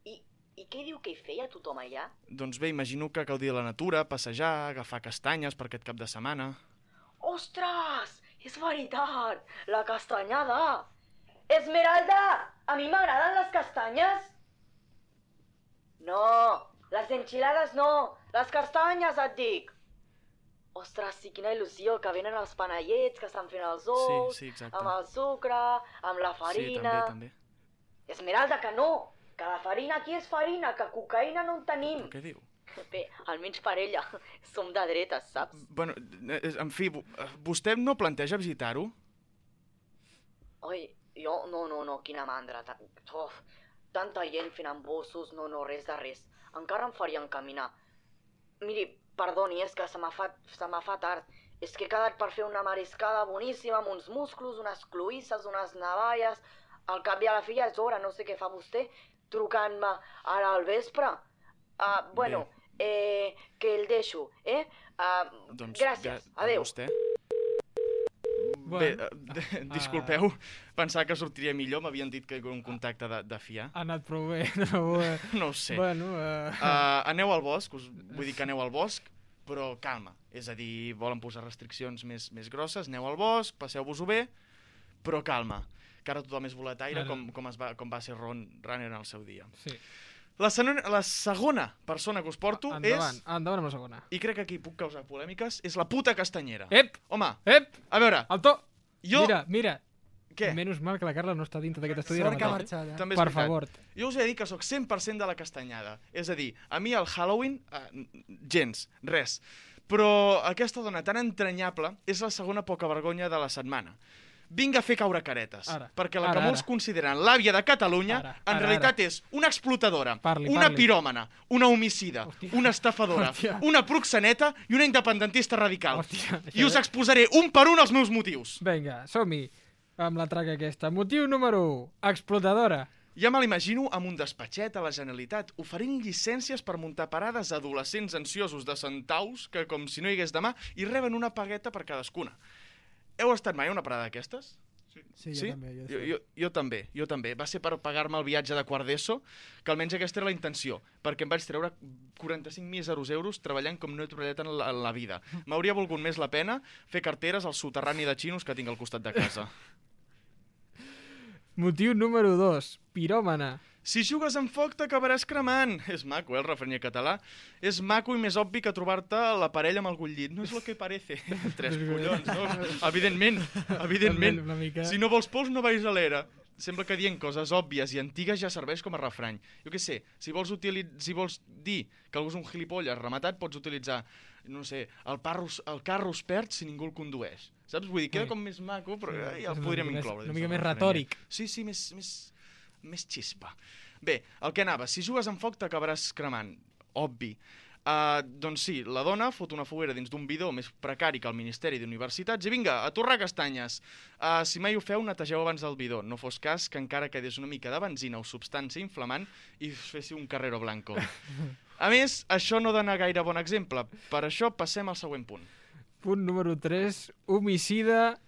I, I què diu que hi feia tothom allà? Doncs bé, imagino que gaudir la natura, passejar, agafar castanyes per aquest cap de setmana... Ostres! És veritat! La castanyada! Esmeralda! A mi m'agraden les castanyes! No! Les enxilades no! Les castanyes, et dic! Ostres, sí, quina il·lusió, que venen els panellets, que estan fent els ous, sí, exacte. amb el sucre, amb la Sí, farina... també, també. Esmeralda, que no! Que la farina aquí és farina, que cocaïna no en tenim. Què diu? *laughs* Bé, almenys per ella. *laughs* Som de dretes, saps? Bueno, eh, en fi, eh, vostè no planteja visitar-ho? Oi, jo, no, no, no, quina mandra. Uf, tanta gent fent embossos, no, no, res de res. Encara em farien caminar. Miri, perdoni, és que se me fa, se me fa tard. És que he quedat per fer una mariscada boníssima amb uns musclos, unes cloïsses, unes navalles... Al cap i a la fi ja és hora, no sé què fa vostè, trucant-me ara al vespre. Uh, bueno, eh, que el deixo, eh? Uh, Doncs, gràcies, adeu. Vostè. Bé, eh, disculpeu, pensava que sortiria millor, m'havien dit que hi un contacte de, de fiar. Ha anat prou bé, *laughs* no, eh, No ho sé. Bueno, eh... Uh, aneu al bosc, us vull dir que aneu al bosc, però calma. És a dir, volen posar restriccions més, més grosses, aneu al bosc, passeu-vos-ho bé, però calma, que ara tothom és volataire Ara. com, com, es va, com va ser Ron Runner en el seu dia. Sí. La, segona, la segona persona que us porto Endavant, és, endavant amb la segona. i crec que aquí puc causar polèmiques, és la puta castanyera. Ep! Home, Ep! a veure... Alto! Jo... Mira, mira. Què? Menys mal que la Carla no està dintre d'aquest estudi. Sort que ha marxat, eh? També és Per veritat. favor. Jo us he de dir que sóc 100% de la castanyada. És a dir, a mi el Halloween, eh, gens, res. Però aquesta dona tan entranyable és la segona poca vergonya de la setmana. Vinga a fer caure caretes. Ara, perquè la que ara, molts ara. consideren l'àvia de Catalunya, Ara, en ara, realitat ara. és una explotadora, Parli, una parli. piròmana, una homicida, una estafadora, Hòstia. una proxeneta i una independentista radical. Hòstia, I us exposaré un per un els meus motius. Vinga, som-hi. Amb la traca aquesta. Motiu número 1. Explotadora. Ja me l'imagino amb un despatxet a la Generalitat oferint llicències per muntar parades a adolescents ansiosos de centaus que com si no hi hagués demà i reben una pagueta per cadascuna. Heu estat mai a una parada d'aquestes? Sí, jo també, jo jo, sí. jo, jo també, jo també. Va ser per pagar-me el viatge de quart d'ESO, que almenys aquesta era la intenció, perquè em vaig treure 45 míseros euros treballant com no he treballat en la, en la vida. *laughs* M'hauria volgut més la pena fer carteres al soterrani de xinos que tinc al costat de casa. *laughs* Motiu número 2. Piròmana. Si jugues amb foc t'acabaràs cremant. És maco, eh, el refreny català. És maco i més obvi que trobar-te la parella amb algun llit. No és el que parece. *laughs* Tres *laughs* collons, no? Evidentment, evidentment. Mica. Si no vols pols, no vais a l'era. Sembla que dient coses òbvies i antigues ja serveix com a refrany. Jo què sé, si vols, utili si vols dir que algú és un gilipolles rematat, pots utilitzar, no sé, el, parro, el carro es perd si ningú el condueix. Saps? Vull dir, queda com més maco, però ja el podríem incloure. una mica més retòric. Sí, sí, més, més, més xispa. Bé, el que anava, si jugues amb foc t'acabaràs cremant, obvi. Uh, doncs sí, la dona fot una foguera dins d'un bidó més precari que el Ministeri d'Universitats i vinga, a torrar castanyes. Uh, si mai ho feu, netegeu abans del bidó. No fos cas que encara quedés una mica de benzina o substància inflamant i us féssiu un carrero blanco. *laughs* A més, això no dona gaire bon exemple. Per això passem al següent punt. Punt número 3. Homicida...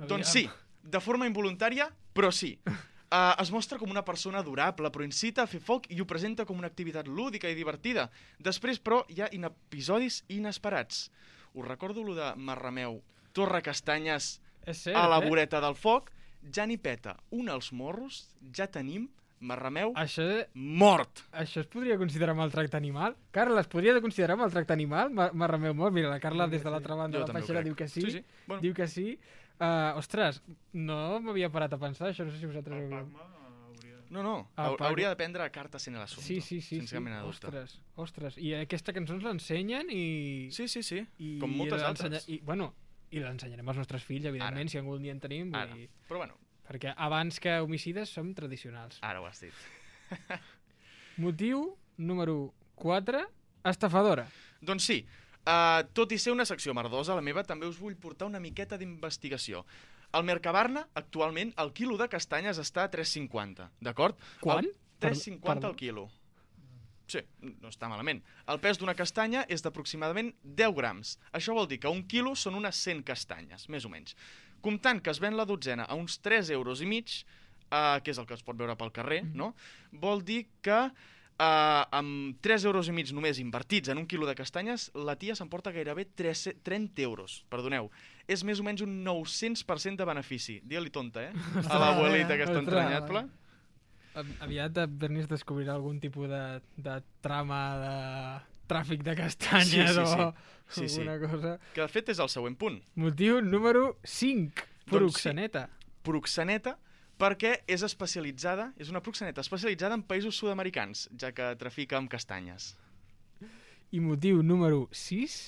Doncs sí, de forma involuntària, però sí. *laughs* Uh, es mostra com una persona adorable, però incita a fer foc i ho presenta com una activitat lúdica i divertida. Després, però, hi ha in episodis inesperats. Us recordo lo de Marrameu, Torre Castanyes, cert, a la eh? voreta del foc, ja n'hi peta un als morros, ja tenim Marrameu Això, mort. això es podria considerar maltracte animal? Carla, es podria considerar maltracte animal? Ma- M'arremeu molt. Mira, la Carla des de l'altra banda Jo de la peixera diu que sí. Sí, sí. Bueno. Diu que sí. Uh, ostres, no m'havia parat a pensar, això no sé si vosaltres ho veieu. No, no, Paco- hauria de prendre cartes en l'assumpte. Sí, sí, sí. Sense sí. cap mena de dubte. Ostres, ostres. I aquesta cançó ens l'ensenyen i... Sí, sí, sí. I Com moltes altres. I, bueno, i l'ensenyarem als nostres fills, evidentment, Ara. si algun dia en tenim. Vull Ara. dir, Però bueno, perquè abans que homicides som tradicionals. ara ho has dit. *laughs* Motiu número 4, estafadora. Doncs sí, uh, tot i ser una secció merdosa, la meva també us vull portar una miqueta d'investigació. Al Mercabarna, actualment, el quilo de castanyes està a 3,50, d'acord? El Per- 3,50 perdó? al quilo. Sí, no està malament. El pes d'una castanya és d'aproximadament 10 grams. Això vol dir que un quilo són unes 100 castanyes, més o menys. Comptant que es ven la dotzena a uns 3 euros i mig, eh, que és el que es pot veure pel carrer, no? vol dir que eh, amb 3 euros i mig només invertits en un quilo de castanyes, la tia s'emporta gairebé 3, 30 euros. Perdoneu, és més o menys un 900% de benefici. Digue-li tonta, eh? A l'abuelita aquesta Ostres. entranyable. Av- Aviat Bernis descobrirà algun tipus de, de trama de tràfic de castanyes Sí, sí, sí. o *laughs* Sí, sí. alguna cosa. Que de fet és el següent punt. Motiu número 5, Doncs proxeneta. Proxeneta perquè és especialitzada, és una proxeneta especialitzada en països sud-americans, ja que trafica amb castanyes. I motiu número 6,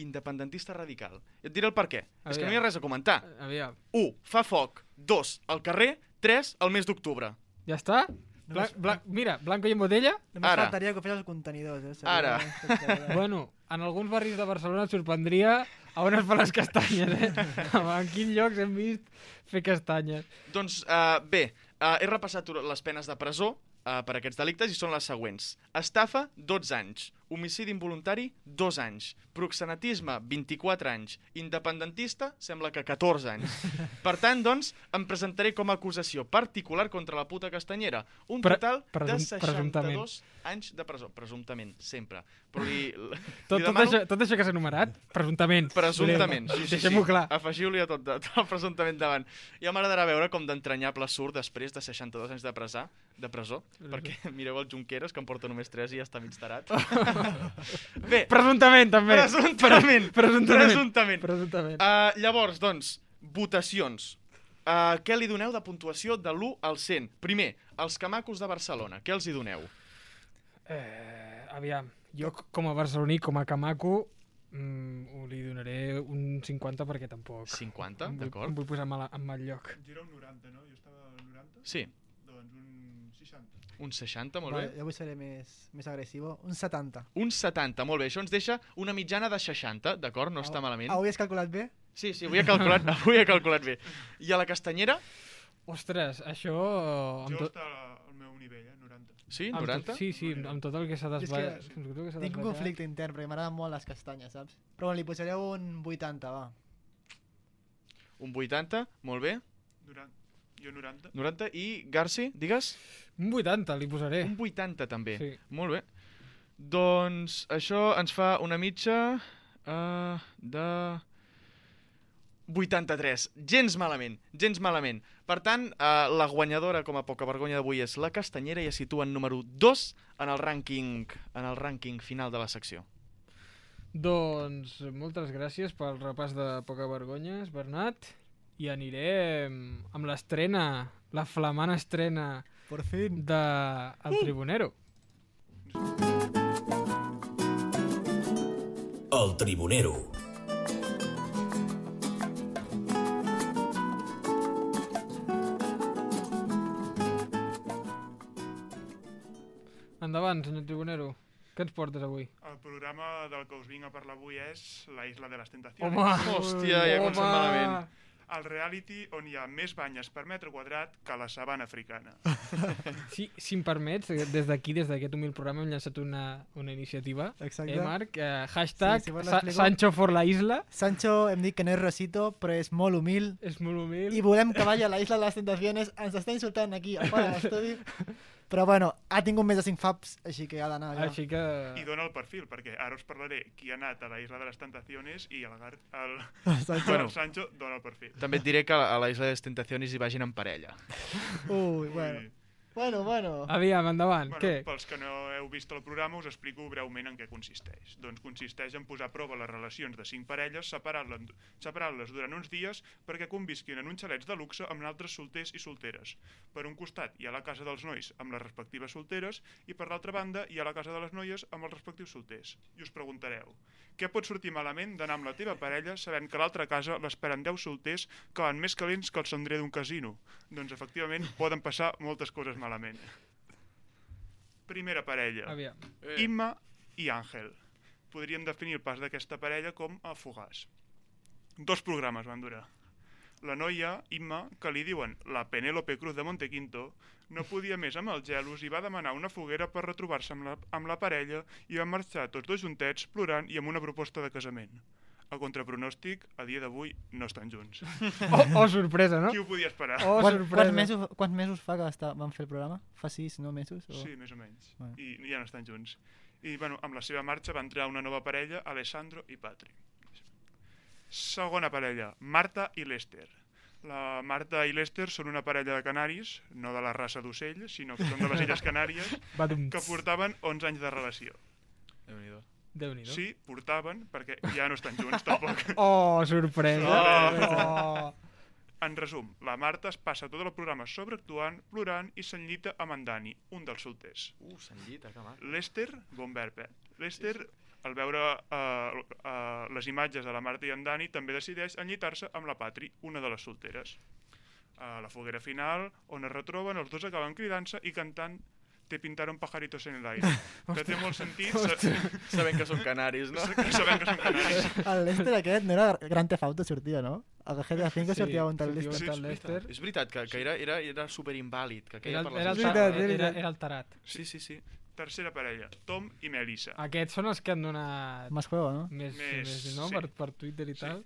Independentista radical. I et diré el per què. És que no hi ha Aviam. res a comentar. aviam, 1. Fa foc. 2. Al carrer. 3. Al mes d'octubre. ja està? Bla, bla, mira, blanco i en botella? Només Ara. faltaria que ho fes els contenidors, eh? Seria Ara. *laughs* Bueno, en alguns barris de Barcelona et sorprendria a on es fan les castanyes, eh? *laughs* en quins llocs hem vist fer castanyes. Doncs uh, bé, uh, he repassat les penes de presó uh, per aquests delictes i són les següents. Estafa, 12 anys. Homicidi involuntari, 2 anys. Proxenetisme, 24 anys. Independentista, sembla que 14 anys. *laughs* Per tant, doncs, em presentaré com a acusació particular contra la puta castanyera. Un Pre- total de presum- 62 presumptament. anys de presó. Presumptament, sempre. Però li, li Tot, tot, demano... això, tot això que s'ha enumerat, presumptament. Presumptament, sí, sí, Deixem-ho sí. clar. Afegiu-li a tot, tot el presumptament davant. Ja m'agradarà veure com d'entranyable surt després de 62 anys de presó, de presó perquè *laughs* mireu el Junqueras, que en porta només 3 i ja està mig tarat. *laughs* Bé, Presumptament, també. Presumptament. Presumptament. Presumptament. Presumptament. Uh, llavors, doncs, votacions. Uh, què li doneu de puntuació de l'1 al 100? Primer, els camacos de Barcelona. Què els hi doneu? Eh, aviam, jo com a barceloní, com a camaco, mm, li donaré un 50 perquè tampoc... 50, em vull- d'acord. Em vull posar mal, en mal lloc. Jo era un 90, no? Jo estava al 90? Sí. Doncs un 60. Un 60, molt Vale, bé. jo avui seré més, més agressivo. Un 70. Un 70, molt bé. Això ens deixa una mitjana de 60, d'acord? No està malament. Avui has calculat bé? Sí, sí, avui he calculat, *laughs* avui he calculat bé. I a la castanyera? Ostres, això... Amb Jo tot, està al meu nivell, eh? 90. Sí, amb 90? Tot, sí, sí, amb tot el que s'ha desballat. tinc un desballat. conflicte intern perquè m'agraden molt les castanyes, saps? Però bueno, li posaré un 80, va. Un 80, molt bé. 90. Jo 90. 90 i Garci, digues? Un 80 li posaré. Un 80 també. Sí. Molt bé. Doncs això ens fa una mitja uh, de 83. Gens malament, gens malament. Per tant, uh, la guanyadora com a poca vergonya d'avui és la Castanyera i es situa en número 2 en el rànquing en el rànquing final de la secció. Doncs moltes gràcies pel repàs de Poca Vergonyes, Bernat. I anirem amb l'estrena, la flamant estrena Por fin. de El Tribunero. El Tribunero. Endavant, senyor Tribunero. Què ens portes avui? El programa del que us vinc a parlar avui és La Isla de les Tentacions. Home! Hòstia, ja comencem malament. El reality on hi ha més banyes per metre quadrat que la sabana africana. *laughs* Si, si em permets, eh, des d'aquí, des d'aquest humil programa, hem llançat una, una iniciativa. Exacte. Eh, Marc? Eh, hashtag Sí, si Sa. Sancho for la isla. Sancho em dic que no és Rosito, però és molt humil. És molt humil. I volem que vagi a la Isla de les Tentaciones. Ens està insultant aquí, a fora de l'estudi. *laughs* Però bueno, ha tingut més de 5 faps, així que ha d'anar allà. Així que... I dona el perfil, perquè ara us parlaré qui ha anat a la Isla de les Tentaciones i el, Gar *laughs* el, Sancho. bueno, el Sancho dona el perfil. També et diré que a la Isla de les Tentaciones hi vagin en parella. Ui, bueno. Bueno, bueno. Aviam, endavant. Bueno, Què? pels que no heu vist el programa us explico breument en què consisteix. Doncs consisteix en posar a prova les relacions de cinc parelles separant-les separant durant uns dies perquè convisquin en uns xalets de luxe amb altres solters i solteres. Per un costat hi ha la casa dels nois amb les respectives solteres i per l'altra banda hi ha la casa de les noies amb els respectius solters. I us preguntareu, què pot sortir malament d'anar amb la teva parella sabent que a l'altra casa l'esperen 10 solters que van més calents que el cendrer d'un casino? Doncs efectivament poden passar moltes coses malament. Primera parella. Aviam. Imma i Àngel. Podríem definir el pas d'aquesta parella com a fugaç. Dos programes van durar. La noia, Imma, que li diuen la Penélope Cruz de Montequinto, no podia més amb els gelos i va demanar una foguera per retrobar-se amb, la, amb la parella i van marxar tots dos juntets plorant i amb una proposta de casament. A contrapronòstic, a dia d'avui no estan junts. *laughs* Oh, oh, sorpresa, no? Qui ho podia esperar? Oh, Quant, sorpresa. quants, mesos, quants mesos fa que està, van fer el programa? Fa sis, no mesos? O... Sí, més o menys. Bueno. I ja no estan junts. I bueno, amb la seva marxa va entrar una nova parella, Alessandro i Patri. Segona parella, Marta i Lester. La Marta i Lester són una parella de canaris, no de la raça d'ocell, sinó que són de les Illes Canàries, *laughs* que portaven 11 anys de relació. Déu-n'hi-do. Déu-n'hi-do. Sí, portaven, perquè ja no estan junts tampoc. *laughs* Oh, sorpresa. Oh. En resum, la Marta es passa tot el programa sobreactuant, plorant i s'enllita amb en Dani, un dels solters. Uh, s'enllita, que maco. Lester, bon verb, eh? Lester, al veure uh, uh, les imatges de la Marta i en Dani, també decideix enllitar-se amb la Patri, una de les solteres. A la foguera final, on es retroben, els dos acaben cridant-se i cantant Te pintaron pajaritos en el aire. *laughs* que té molt sentit... sa- Sabent que són canaris, no? *laughs* Sabent que són canaris. El Lester aquest no era Gran Theft Auto sortia, no? A GTA 5 Sí, sortia un tal Lester. tal Lester. És veritat que, que era, era, era superinvàlid. Que Era, el- per les era, el era, era el tarat. Sí, sí, sí. Tercera parella, Tom i Melissa. Aquests són els que han donat Más juego, no? més, Més, més no? sí. per, per Twitter i Sí. tal.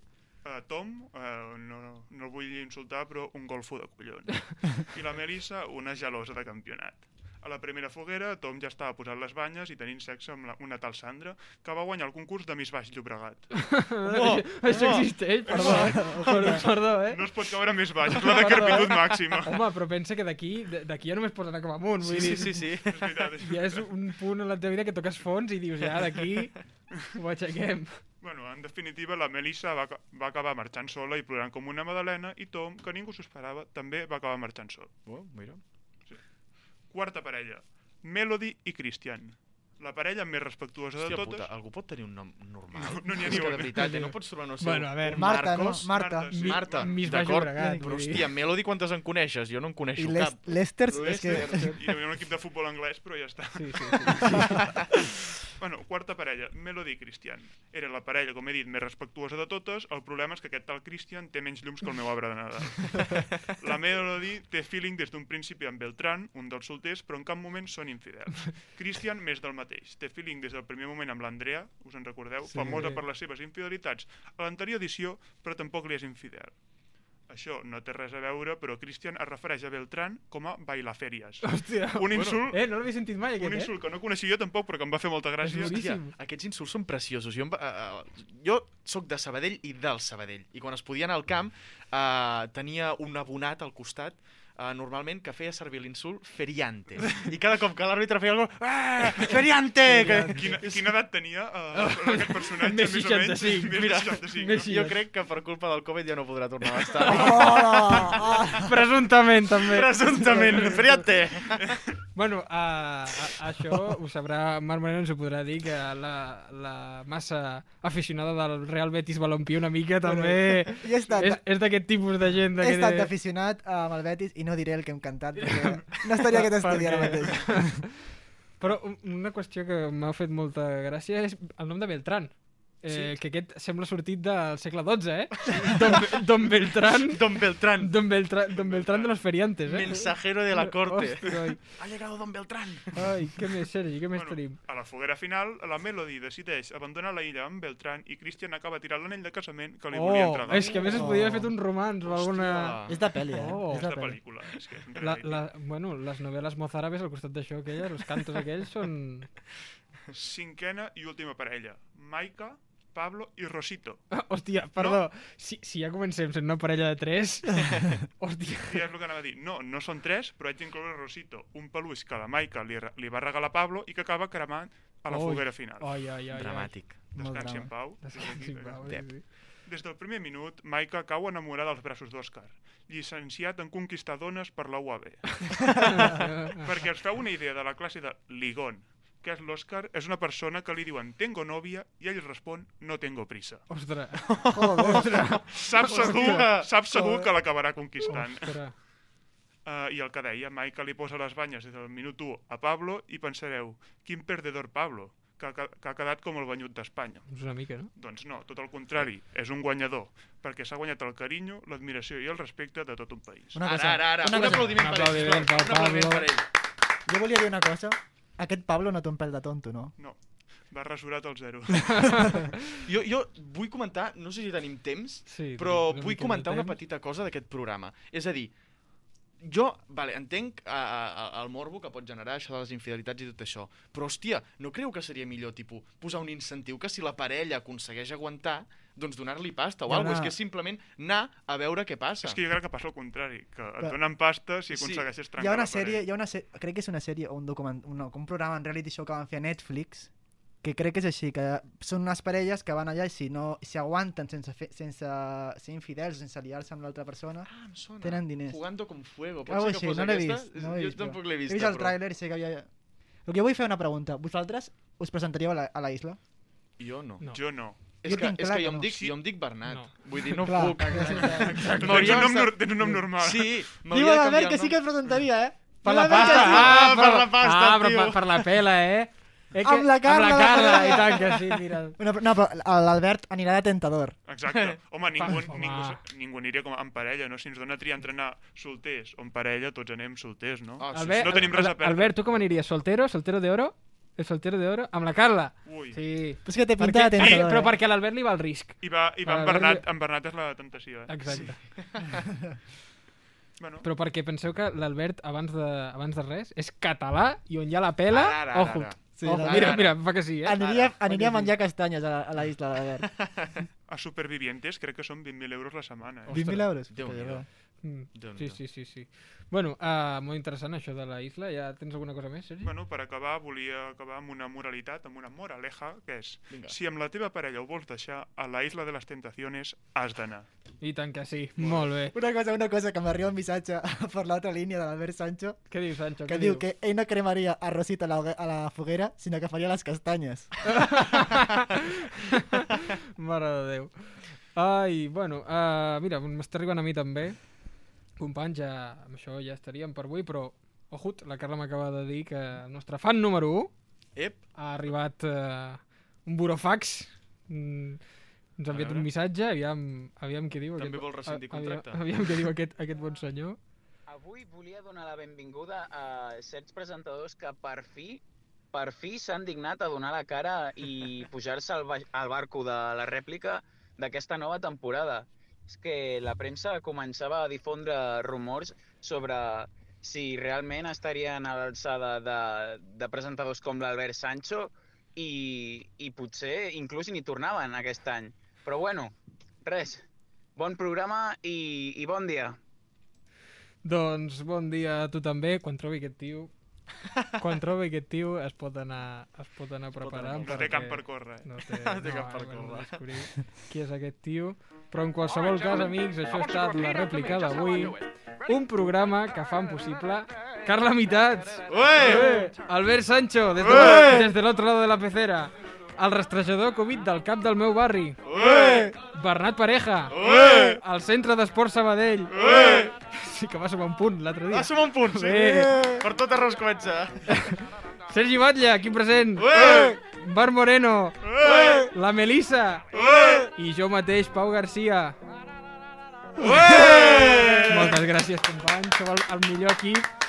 Uh, Tom, uh, no, no el vull insultar, però un golfo de collons. *laughs* I la Melissa, una gelosa de campionat. A la primera foguera, Tom ja estava posant les banyes i tenint sexe amb la, una tal Sandra, que va guanyar el concurs de Miss Baix Llobregat. *laughs* Oh, Això existeix, perdó, eh? Perdó, perdó, eh? No es pot caure més baix, és la decrepitud màxima. Home, però pensa que d'aquí d'aquí ja només pots anar cap amunt. Vull Sí, dir, sí, sí, sí. És veritat, és Ja és un punt en la teva vida que toques fons i dius, ja, d'aquí ho aixequem. Bueno, en definitiva, la Melissa va, va acabar marxant sola i plorant com una madalena, i Tom, que ningú s'ho esperava, també va acabar marxant sol. Oh, mira. Quarta parella, Melody i Christian. La parella més respectuosa Hòstia de totes... puta, algú pot tenir un nom normal? No, no n'hi ha És ni un. de veritat, eh, no pots trobar, no sé, Bueno, a veure, Marta, no? Marcos... Marta. Marta, sí. Marta, d'acord, però hòstia, Melody quantes en coneixes? Jo no en I coneixo Les cap. Lester, és que... I hi havia un equip de futbol anglès, però ja està. Sí, sí, sí. *laughs* Bueno, quarta parella, Melody i Christian. Era la parella, com he dit, més respectuosa de totes. El problema és que aquest tal Christian té menys llums que el meu arbre de Nadal. *laughs* La Melody té feeling des d'un principi amb Beltran, un dels solters, però en cap moment són infidels. Christian, més del mateix. Té feeling des del primer moment amb l'Andrea, us en recordeu? Sí. Famosa per les seves infidelitats a l'anterior edició, però tampoc li és infidel. Això no té res a veure, però Christian es refereix a Beltran com a bailafèries. Hòstia. Un insult, Eh, no l'havia sentit mai, un aquest, insult que no coneixia jo tampoc, però que em va fer molta gràcia. És Hòstia, aquests insults són preciosos. Jo, em eh, eh, jo sóc de Sabadell i del Sabadell. I quan es podia anar al camp, eh, tenia un abonat al costat Uh, normalment que feia servir l'insult feriante. I cada cop que l'àrbitre feia algo, ah, *laughs* feriante! Que... Quina, quina edat tenia uh, *laughs* aquest personatge, Més més, o menys? 65. Més Mira, 65. més no? Jo crec que per culpa del Covid ja no podrà tornar a l'estat. Oh, *laughs* Presumptament, també. Presumptament, feriante! Bueno, a, a, això ho sabrà Marc Moreno, ens ho podrà dir, que la, la massa aficionada del Real Betis Balompié una mica també *laughs* he estat, és, és d'aquest tipus de gent. he estat d'aficionat amb el Betis i no diré el que hem cantat perquè *laughs* no estaria aquest estudi ara mateix. *laughs* Però un- una qüestió que m'ha fet molta gràcia és el nom de Beltran. Eh, que aquest sembla sortit del segle XII, eh? *laughs* Don, *laughs* Don Beltrán. Don Beltrán. Don Beltrán, Don Beltrán de los feriantes, eh? Mensajero de la corte. Hòstia, Ha llegado Don Beltrán. ai, què més, Sergi, què més Bueno, tenim? A la foguera final, la Melody decideix abandonar la illa amb Beltran i Christian acaba tirant l'anell de casament que li volia Oh, entregar. és que a més es podia haver fet un romanç o alguna... És de pel·li, eh? Oh. És de pel·lícula. És que és La, la, bueno, les novel·les mozárabes al costat d'això, aquelles, els cantos aquells són... Cinquena i última parella. Maika, Pablo i Rosito. Ah, *laughs* hòstia, perdó, si, si ja comencem sent una parella de tres... *laughs* hòstia. I és el que anava a dir. No, no són tres, però haig d'incloure Rosito, un peluix que la Maika li, li va regalar a Pablo i que acaba cremant a la Ui. foguera final. Ai, ai, ai. Dramàtic. Molt Descansi drama. en pau. Descansi en pau, sí, sí. Des del primer minut, Maika cau enamorada dels braços d'Òscar, llicenciat en conquistar dones per la UAB. *laughs* Perquè es feu una idea de la classe de Ligón, que és l'Òscar, és una persona que li diuen tengo novia i ell respon no tengo prisa. Ostres. Joder. *laughs* Sap segur, sap segur que l'acabarà conquistant. Ostres. Uh, I el que deia, Maika li posa les banyes des del minut 1 a Pablo i pensareu, quin perdedor Pablo, que, ha- que ha quedat com el banyut d'Espanya. És una mica, no? Doncs no, tot el contrari, és un guanyador, perquè s'ha guanyat el carinyo, l'admiració i el respecte de tot un país. Una Ara, cosa, ara, ara. una Un cosa. aplaudiment Un per ell, aplaudiment sisplau. pel Un aplaudiment Pablo. per ell. Jo volia dir una cosa. Aquest Pablo no té un pèl de tonto, no? No, va rasurat al zero. *laughs* Jo, jo vull comentar, no sé si tenim temps, Sí, però una vull comentar una petita cosa d'aquest programa. És a dir, jo, vale, entenc a, a, el morbo que pot generar això de les infidelitats i tot això, però, hòstia, no creu que seria millor, tipus, posar un incentiu que si la parella aconsegueix aguantar, doncs donar-li pasta o ha alguna una- cosa. És que és simplement anar a veure què passa. És que jo crec que passa el contrari, que et donen pasta si Sí. aconsegueixes trencar Hi ha una sèrie, hi ha una sèrie, crec que és una sèrie o un document, un, no, un programa en reality show que van fer a Netflix, que crec que és així, que són unes parelles que van allà i si no si aguanten sense, fer, sense ser infidels, sense liar-se amb l'altra persona, Ah, em sona. tenen diners. Jugando con fuego. Pot Algo ser que així, fos no l'he aquesta? vist. No jo vist, tampoc l'he vist. He vist el tràiler i sé que havia... El que jo vull fer una pregunta. Vosaltres us presentaríeu a la, a la isla? Jo no. No. Jo no. És Jo que, és que que jo em no. dic, Sí. jo em dic Bernat. No. Vull dir, no Clar, puc. *laughs* Tens M'hauria un, nom, tens un nom normal. Sí, Diu de l'Albert que sí que es presentaria, eh? Per la pasta! sí. Ah, per la pasta, ah, però tio. per, per la pela, eh? eh que, Amb la Carla, Amb la la Carla, i tant que sí, mira. No, però- no, però l'Albert anirà de tentador. Exacte. Home, *laughs* ningú, Home. ningú, ningú aniria com en parella, no? Si ens dona a triar entre anar solters o en parella, tots anem solters, no? Ah, sí, Albert, no tenim res a perdre. Albert, tu com aniries? Soltero? Soltero de oro? El soltero de oro? Amb la Carla? Ui. Sí. Però és que té Perquè, pinta de tentador, però eh? perquè a l'Albert li va el risc. I va, i va en, Bernat, en Bernat és la tentació, eh? Exacte. *laughs* *laughs* Bueno, Però perquè penseu que l'Albert, abans, de, abans de res, és català i on hi ha la pela... Ara, ara, ojo. ara. Sí, ojo. ara, Mira, ara. mira, fa que sí, eh? Aniria, Ara, aniria a menjar castanyes a, a la isla, l'Albert. *laughs* a Supervivientes crec que són 20.000 euros la setmana, eh? 20.000 euros? Déu-n'hi-do. Mm. Sí, sí, sí, sí. Bueno, uh, molt interessant això de la isla. Ja tens alguna cosa més, Sergi? Bueno, per acabar, volia acabar amb una moralitat, amb una moraleja, que és, Vinga. si amb la teva parella ho vols deixar, a la isla de les tentaciones has d'anar. I tant que sí. Molt bé. Una cosa, una cosa, que m'arriba un missatge *laughs* per l'altra línia de l'Albert Sancho, Què diu, Sancho? que Què diu que ell no cremaria a Rosita a la, a la foguera, sinó que faria les castanyes. *laughs* Mare de Déu. Ai, bueno, uh, mira, m'està arribant a mi també. Companys, ja, amb això ja estaríem per avui, però, ojut, la Carla m'acaba de dir que el nostre fan número 1 Ep, ha arribat uh, un burofax. Mm, ens ha enviat un missatge, aviam, aviam què diu. També vol rescindir a- aviam- contracte. *laughs* Aviam, què diu aquest, aquest bon senyor. Avui volia donar la benvinguda a certs presentadors que per fi per fi s'han dignat a donar la cara i pujar-se al, al barco de la rèplica d'aquesta nova temporada. Que la premsa començava a difondre rumors sobre si realment estarien a l'alçada de, de presentadors com l'Albert Sancho i, i potser inclús ni tornaven aquest any. Però bueno, res, bon programa i, i bon dia. Doncs bon dia a tu també, quan trobi aquest tio. *laughs* Quan trobi aquest tio es pot anar, es pot anar preparant. No té camp per córrer. No té, *laughs* No té camp per bueno, córrer. qui és aquest tio. Però en qualsevol cas, amics, això ha estat la rèplica d'avui. Un programa que fan possible Carla Mitats, Ué! Albert Sancho, des de, Ué! des de l'altre lado de la pecera, el rastrejador Covid del cap del meu barri, Ué! Bernat Pareja, Ué! el centre d'esport Sabadell, Ué! sí que va sumar un punt l'altre dia. Va sumar un punt, sí. Bé. Per tot arròs comença. Sergi Batlle, aquí present. Ué! Bar Moreno. Ué! la Melissa i jo mateix, Pau Garcia. Moltes gràcies, companys. Sou el, el millor equip.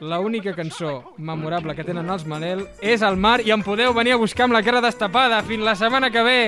La única cançó memorable que tenen els Manel és el mar i em podeu venir a buscar amb la cara destapada. Fins la setmana que ve.